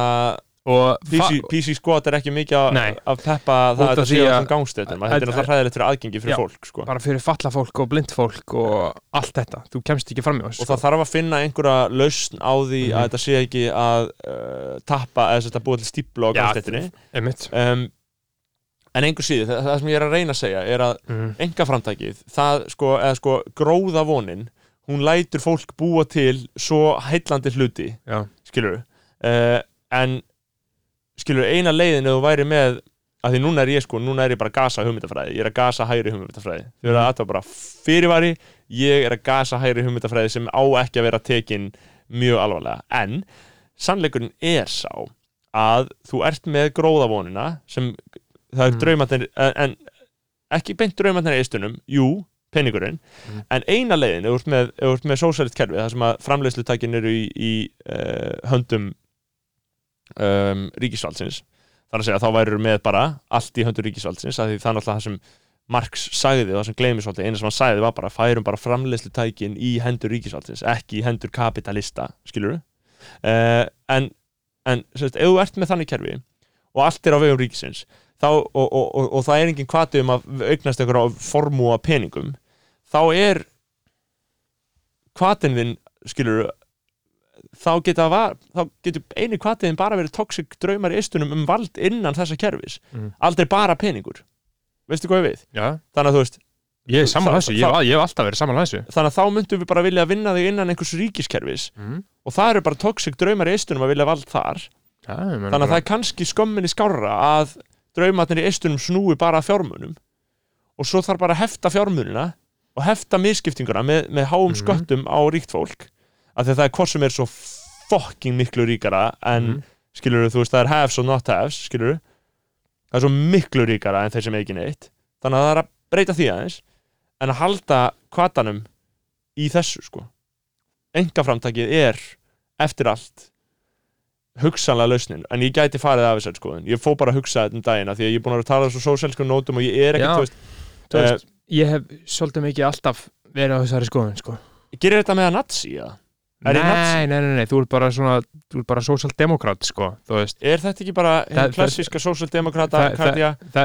PC, PC squat er ekki mikið Nei. að peppa það að þetta því sé á þessum gangstöðum þetta er náttúrulega hræðilegt fyrir aðgengi fyrir Já. fólk sko. bara fyrir falla fólk og blind fólk og allt þetta, þú kemst ekki fram í og það þarf að finna einhverja lausn á því Mhm. að þetta sé ekki að uh, tappa eða þetta búið til stíplu á einmitt um, en einhver síður, það, það sem ég er að reyna að segja er að mm. enga framtækið, það sko, eða sko gróða vonin, hún lætur fólk búa til svo heillandi hluti, skilur uh, en skilur eina leiðin ef þú væri með að því núna er ég sko, núna er ég bara að gasa hugmyndafræði ég er að gasa hægri hugmyndafræði þau eru að þetta bara fyrirvari ég er að gasa hægri hugmyndafræði sem á ekki að vera tekin mjög alvarlega en sannleikurinn er sá að þú ert með gróðavonina sem það er Mhm. draumarnir en, ekki beint draumarnir í eistunum jú, peningurinn Mhm. en eina leiðin, ef þú ert með, með sósælist kerfi, það sem að framleiðslutækin eru í, í uh, höndum um, ríkisvaldsins. Þar að segja þá væri með bara allt í höndum ríkisvaldsins að því það sem Marx sagði og það sem svolítið, eina sem hann sagði var bara færum bara framleiðslutækin í hendur ríkisvaldsins ekki í hendur kapitalista, skilur uh, en, en sérst, ef þú ert með þannig kerfi og allt er á vegum ríkisins þá, og, og, og, og það er engin kvati um að augnast einhverja formúa peningum þá er kvatin þinn skilur þá geta var, þá getur eini kvatiðin bara verið toxic draumar í istunum um vald innan þessa kerfis Mhm. aldrei bara peningur veistu hvað við? Já, þannig að þú veist, ég er hef- alltaf verið saman þessu þannig að þá myndum við bara vilja vinna þig innan einhvers ríkiskerfis mm. og það eru bara toxic draumar í istunum að vilja vald þar meina þannig að það er kannski skömminni skárra að draumarnir í eistunum snúi bara að fjármunum og svo þarf bara að hefta fjármunina og hefta misskiptinguna með, með háum Mhm. sköttum á ríkt fólk að það er hvort sem er svo fucking miklu ríkara en Mhm. skilur þú veist það er haves og not haves skilur það er svo miklu ríkara en þeir sem ekki neitt þannig að það er að breyta því aðeins en að halda kvatanum í þessu sko engaframtakið er eftir allt hugsanlega lausnin en ég gæti farið af þessar skoðun ég fó bara að hugsa þetta um dagina því að ég er búin að tala svo sósælskum nótum og ég er ekki, Já. þú veist, veist, ég hef svolítið mikið alltaf verið á þessari skoðun sko. gerir þetta með að nazi? Er ég nei, nei, nei, nei, þú ert bara svona þú ert bara sósaldemokrat sko, Er þetta ekki bara hinn klassíska sósaldemokrata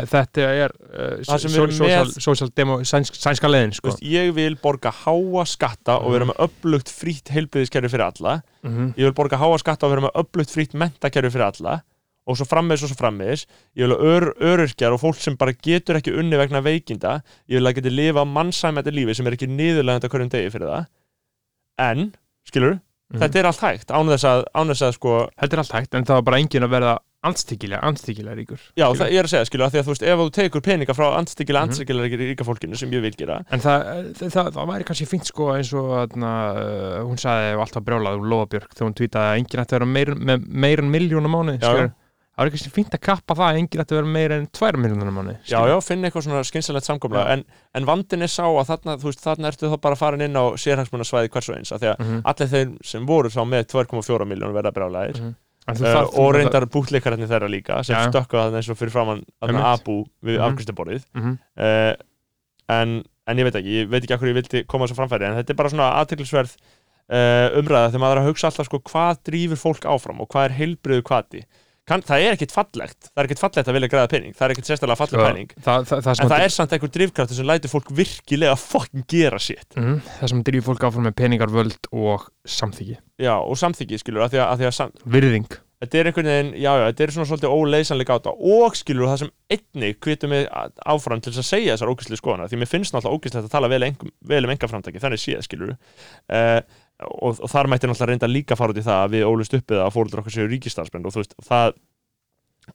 þetta er uh, Það sem við erum með- sósaldemo sænsk, sænska leiðin sko. Veist, ég vil borga háa skatta og vera með upplugt frýtt heilbyðiskerfi fyrir alla. Ég vil borga háa skatta og vera með upplugt frýtt mentakerfi fyrir alla. Og svo frammeðis og svo frammeðis ég vil að ör, öryrkjar og fólk sem bara getur ekki unni vegna veikinda ég vil að geti lifa mannsæmætti lífi sem er ekki niðurlegandi hverjum degi fyrir það. En, skilur, Mhm. þetta er allt hægt án þess að, án þess að sko Þetta er allt hægt, en það var bara engin að verða anstíkilega, anstíkilega ríkur já, Skilur. það, er að segja, skilur, að því að þú veist ef þú tekur peninga frá andstyggilega, Mhm. andstyggilega ríka fólkinu sem ég vil gera En það, það, það, það væri kannski fínt sko eins og þarna, uh, hún sagði allt var brjálað um Lofabjörg þegar hún tweetaði að enginn ætti að vera meir, með meir en miljón á mánu já. Það væri kannski fínt að kappa það að enginn að vera meir en tvær miljónar á mánu já, já, finna eitthvað svona skynsalegt samkomla en, en vandin er sá að þarna, þú veist, þarna ertu þá bara farin inn á sérhagsmunasvæði hvers og eins, af því að mm -hmm. allir þeir sem voru þá með 2,4 miljónur verða brjálæðir Mhm. uh, og reyndar bútleikararnir þeirra líka sem Já. stökka það eins og fyrir framann. Abu við Mhm. mm -hmm. uh, en, en ég veit ekki, ég veit ekki akkur ég vildi koma þessu framfæri en þetta er bara svona aðteklisverð uh, umræða þegar maður er að hugsa alltaf sko hvað drýfur fólk áfram og hvað er heilbriðu kvati kan, það er ekkit fallegt. Það er ekkit fallegt að vilja græða pening. Það er ekkit sérstaklega falleg pening það, það, það, en það er samt einhver drifkraftur sem lætur fólk virkilega fucking gera sitt mm, það sem drýfur fólk áfram með peningar, völd og samþyggi já, og samþykki skilur að því að, að, því að sam, Virðing. Þetta er einhvern veginn, já já, þetta er svona svolítið óleysanlega gáta. Og skilur það sem einnig kvitum við áfram til þess að segja þessar ógæsli skoðana því mér finnst náttúrulega ógæslegt að tala vel, engum, vel um enga framtaki, þannig séð skilur uh, og, og þar mætti náttúrulega reynda líka fara út í það að við ólust uppið að fóröldur okkar séu ríkistarsmenn og þú veist, það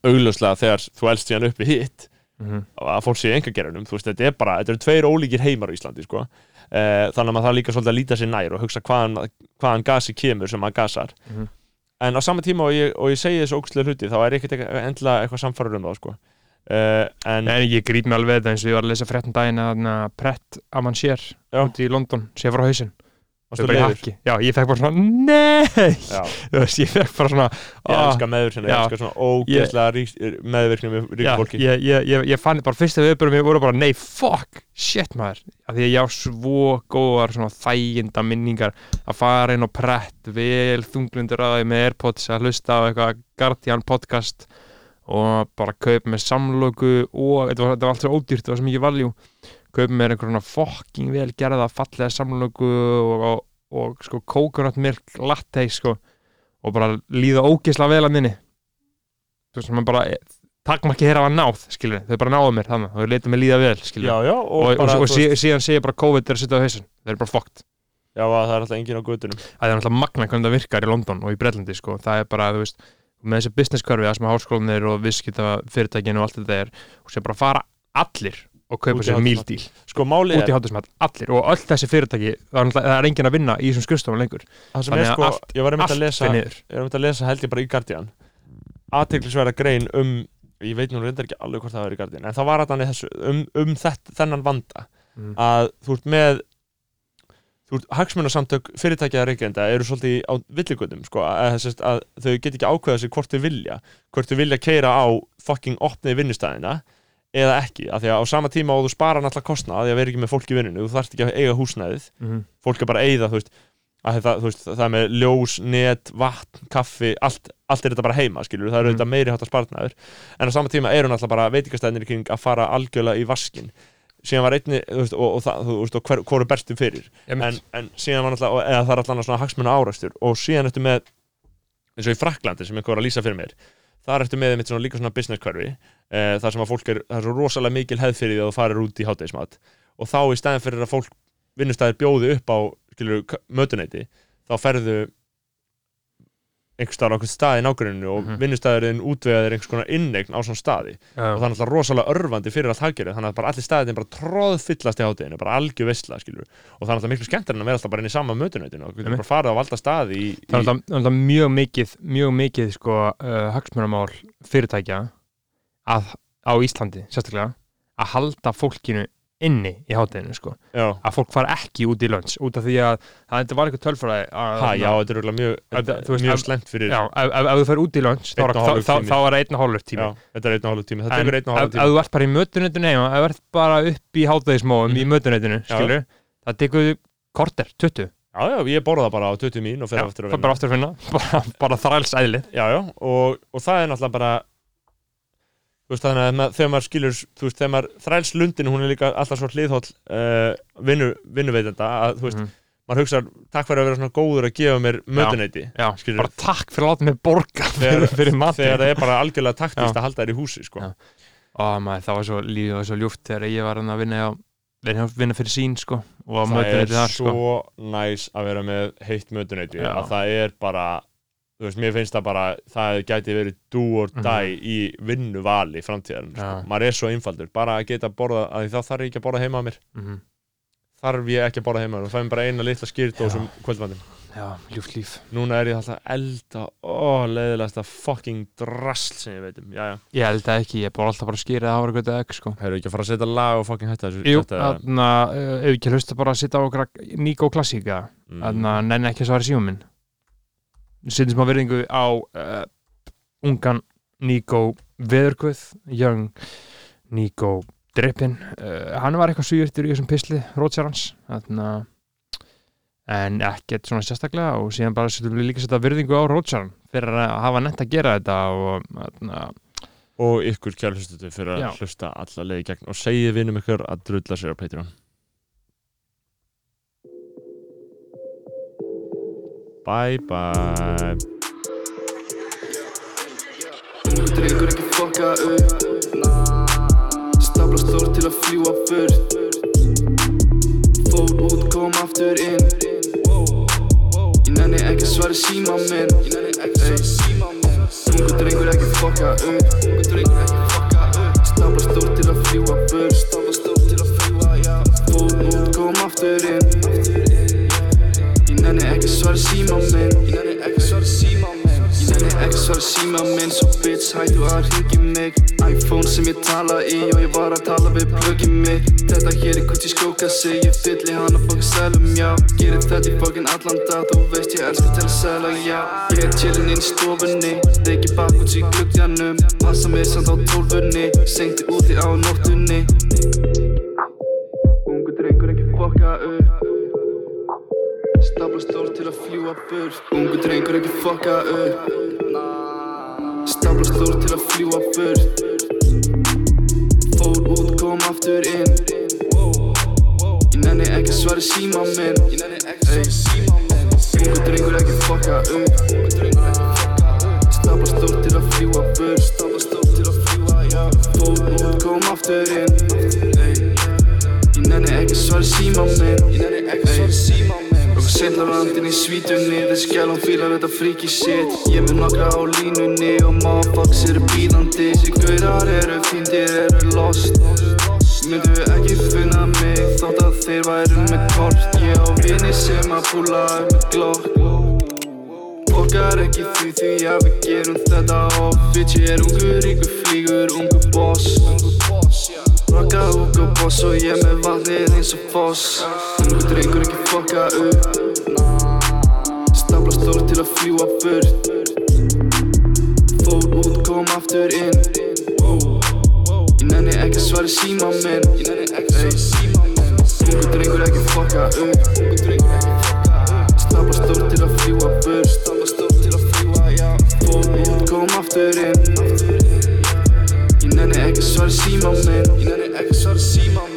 augljóslega þegar þú elst síðan uppi hitt mm að fólk sé enga gerunum, þú veist, þetta er bara þetta eru tveir ólíkir heimar á Íslandi, sko. Uh, þannig að maður þarf líka svolítið að líta sér nær og hugsa hvaðan, hvaðan gasi kemur sem maður gasar. Mhm. en á sama tíma og ég, og ég segi þessu ógstlega hluti þá er ekkert endilega eitthvað samfærður um það, sko. Uh, en En ég grýt mig alveg þetta eins og ég var að lesa fréttum daginn að þarna Brett Amansier Já. út í London sé frá hausinn Já, ég fekk bara svona, nei! Já, Þú veist, ég fekk bara svona ég ah, elska meður sinna, ég Já. elska svona ógeðslega meðvirkni með já, ríkum fólki. ég, ég, ég, ég fann bara fyrst að viðbörum ég voru bara, nei, fuck, shit maður. Af því að ég á svo góðar svona þæginda minningar að fara inn á prett, vel þunglindur að því með Airpods að hlusta á eitthvað Guardian podcast og bara kaupa með samloku og þetta var, allt svo ódýrt, þetta var svo mikið valjú kaupa með einhverjana fucking vel gerða fallega samloku og, og, og sko coconut milk latte sko og bara líða ógeðslega vel að minni. Þú veist, maður bara takmarki þeirra var náð, skilur þau bara náðu mér þannig, þau leita mig líða vel, skilur Já, já, og, og, bara, sí, síðan segja bara COVID er að sitja á hausinn, þeir eru bara fokkt já, að það er alltaf engin á götunum. Það er náttúrulega magna hvernig það virkar í London og í Bretlandi sko. það er bara, þú veist, með þessi business curfi það sem að háskólanir og viðskipta fyrirtækinu og allt þetta er, og sem bara fara allir og kaupa sér míldíl Sko, út í hátusmat, allir. Og öll þessi fyrirtæki, það er, enginn að vinna í þessum skrifstofum lengur, þannig að sko allt- ég var er einmitt að lesa held ég bara í Guardian. Aðteglisverða grein um ég veit nú reyndar ekki alveg hvort það var í Guardian en það var þannig þessu um, um þett, þennan vanda. Mhm. að þú ert með þú ert hagsmunasamtök fyrirtækja reykjenda eru svolítið á villigöndum sko, að, að, að þau get ekki ákveða sig hvort þau vilja. Hvort þau vilja keira á fucking opnið vinnustæðina eða ekki, af því að á sama tíma og þú spara náttúrulega kostnað að því að vera ekki með fólk í vinnunni þú þarft ekki að eiga húsnæðið. Mhm. fólk er bara að eyða, þú veist, að það, þú veist það er með ljós, net, vatn, kaffi allt, allt er þetta bara heima, skilur það eru Mhm. þetta meiri hátta spartnaður en á sama tíma eru náttúrulega bara veitingastæðinir í kring að fara algjörlega í vaskin síðan var einni, veist, og, og, það, þú veist, og hver, hvor er bestum fyrir en, en síðan var náttúrulega, eða það þar ertu með einmitt svona líka svona business hverfi e, þar sem að fólk er, það er svo rosalega mikil hefð fyrir því að þú farir út í hátægismat og þá í stæðin fyrir að fólk vinnustæðir bjóði upp á skilur, mötuneyti þá ferðu einhver staðar á einhvern stað í nágruninu og Mhm. vinnustæðurinn útvegaðir einhvers konar innegn á svona staði Já. og það er náttúrulega rosalega örfandi fyrir allt haggerið þannig að bara allir staðin bara tróðfyllast í hátteginu bara algjör veistla skilur og það er náttúrulega miklu skemmtir en að vera alltaf bara inn í sama mötunöytinu og getur Einmitt. bara farið á valda staði í, í, það er alltaf, alltaf mjög mikið mjög mikið sko uh, hagsmunamál fyrirtækja að, á Íslandi sérstaklega að halda fólkinu inni í hátæðinu sko. Já, að fólk fara ekki út í lönns út af því að það var eitthvað tölfræði já, þetta er mjög, mjög slemt fyrir já ef, ef, ef þú fer út í lönns þá, hálfur er það einn og hálfur tími. Þetta er einn og hálf tími. En ef, þú ert bara í mötuneytinu heima ef þú ert bara upp í hátæðismóum í Mhm. mötuneytinu Já. skilur það tekur korter, 20 já, já, ég borða bara á 20 mín og fer Já, aftur að er bara aftur að finna bara, bara þræls eðli já, já, og, og það er náttúrulega bara veist þannig að þegar maður skilur þú veist, þegar maður þræls lundin hún er líka alltaf svo hliðhóll uh, vinnu, vinnuveitenda að þú veist, Mhm. maður hugsa takk fyrir að vera svona góður að gefa mér mötuneyti Já, Skilurðu? bara takk fyrir að láta mig borga þegar, fyrir, fyrir matinn þegar það er bara algjörlega taktist Já. að halda þér í húsi sko. Já. Ó, maður, það var svo lífið var svo ljúft þegar ég var að vinna, á, vinna, fyrir sín sko, og að það möta er þetta þar svo sko. næs að vera með heitt mötuneyti Já. að það er bara þú veist, mér finnst það bara, það gæti verið do or Mhm. die í vinnuvali framtíðar, sko. Já. maður er svo einfaldur bara að geta borða, að þá þarf ég ekki að borða heima á mér. Mm þarf ég ekki að borða heima á mér? Og fæum bara eina litla skýrt og sem kvöldvandum Já, ljúft líf. Núna er ég alltaf að elda ó, leiðilegasta fucking drasl sem ég veit um, já, já, Ég held það ekki, ég bór alltaf bara að skýra það ára gott egg sko. hefur ekki að fara að setja lag og fucking hætta þessu Jú, þannig að uh, ef ekki hlusta bara að sitta á okkur Níko klassíka mm, þannig að nenni ekki að svara síma minn Sittum smá verðingu á uh, ungan Níko Veðurkvöð Young Níko Drippin. Uh, hann var eitthvað svíurtur í þessum pisli Rótsjarans en ekkert svona sérstaklega og síðan bara setjum við líka setja virðingu á Rótsjaran fyrir að hafa nett að gera þetta og þarna, og ykkur kjær hlustuðu fyrir að Já. hlusta alla leið í gegn. Og segið vinum ykkur að drulla sér á Patreon Bye bye. Ungu drengur ekki fokka upp. Stapla stór til að fljúa burt Fór út, kom aftur inn. Ég nenni ekki að svara í síma minn. Ungu drengur ekki fokka upp. Stapla stór til að fljúa burt Fór út, kom aftur inn nenni ekki svara síma minn Ég nenni ekki svara síma minn Ég nenni ekki svara síma minn Svo bitch hættu að hringi mig iPhone sem ég tala í og ég var að tala við plugin mig Þetta hér er Gucci skókassi Ég fylli hann að fokka sælum, já Gerir þetta í fokkin allan dag Þú veist ég elskar til að sæla, já Ég er chillin inn í stofunni Reiki bak út í glugganum Passa mig samt á tólfunni Sengti úti á nóttunni fljúa burt Ungu drengur ekki fokka upp. Stapla stór til að fljúa burt. Fór út, kom aftur inn. Ég nenni ekki í síma minn. Ey. Ungu drengur ekki fokka upp. Stapla stór til að fljúa burt. Fór út, kom aftur inn. Ég nenni ekki í síma minn Sendlar andin í svítunni Þessi gæl hún fílar þetta fríki sitt Ég með nokkra á línunni Og motherfucks eru bíðandi. Þessi gaurar eru fíndir, eru lost. Myndu ekki finna mig Þótt að þeir væru með kort Ég á vini sem að púla upp með glokk Borgar ekki því því að við gerum þetta off. Bitch ég er ungur, ríkur flýgur, ungur boss Rocka Hugo Boss og ég með vatnið eins og foss. Ungu drengur ekki fokka upp. Stapla stór til að fljúa burt. Fór út, kom aftur inn. Ég nenni ekki að svara í síma minn. Minn Ungu drengur ekki fokka upp. Stapla stór til að fljúa burt. Fór út, kom aftur inn Ég nenni ekki að svara í síma minn Ég nenni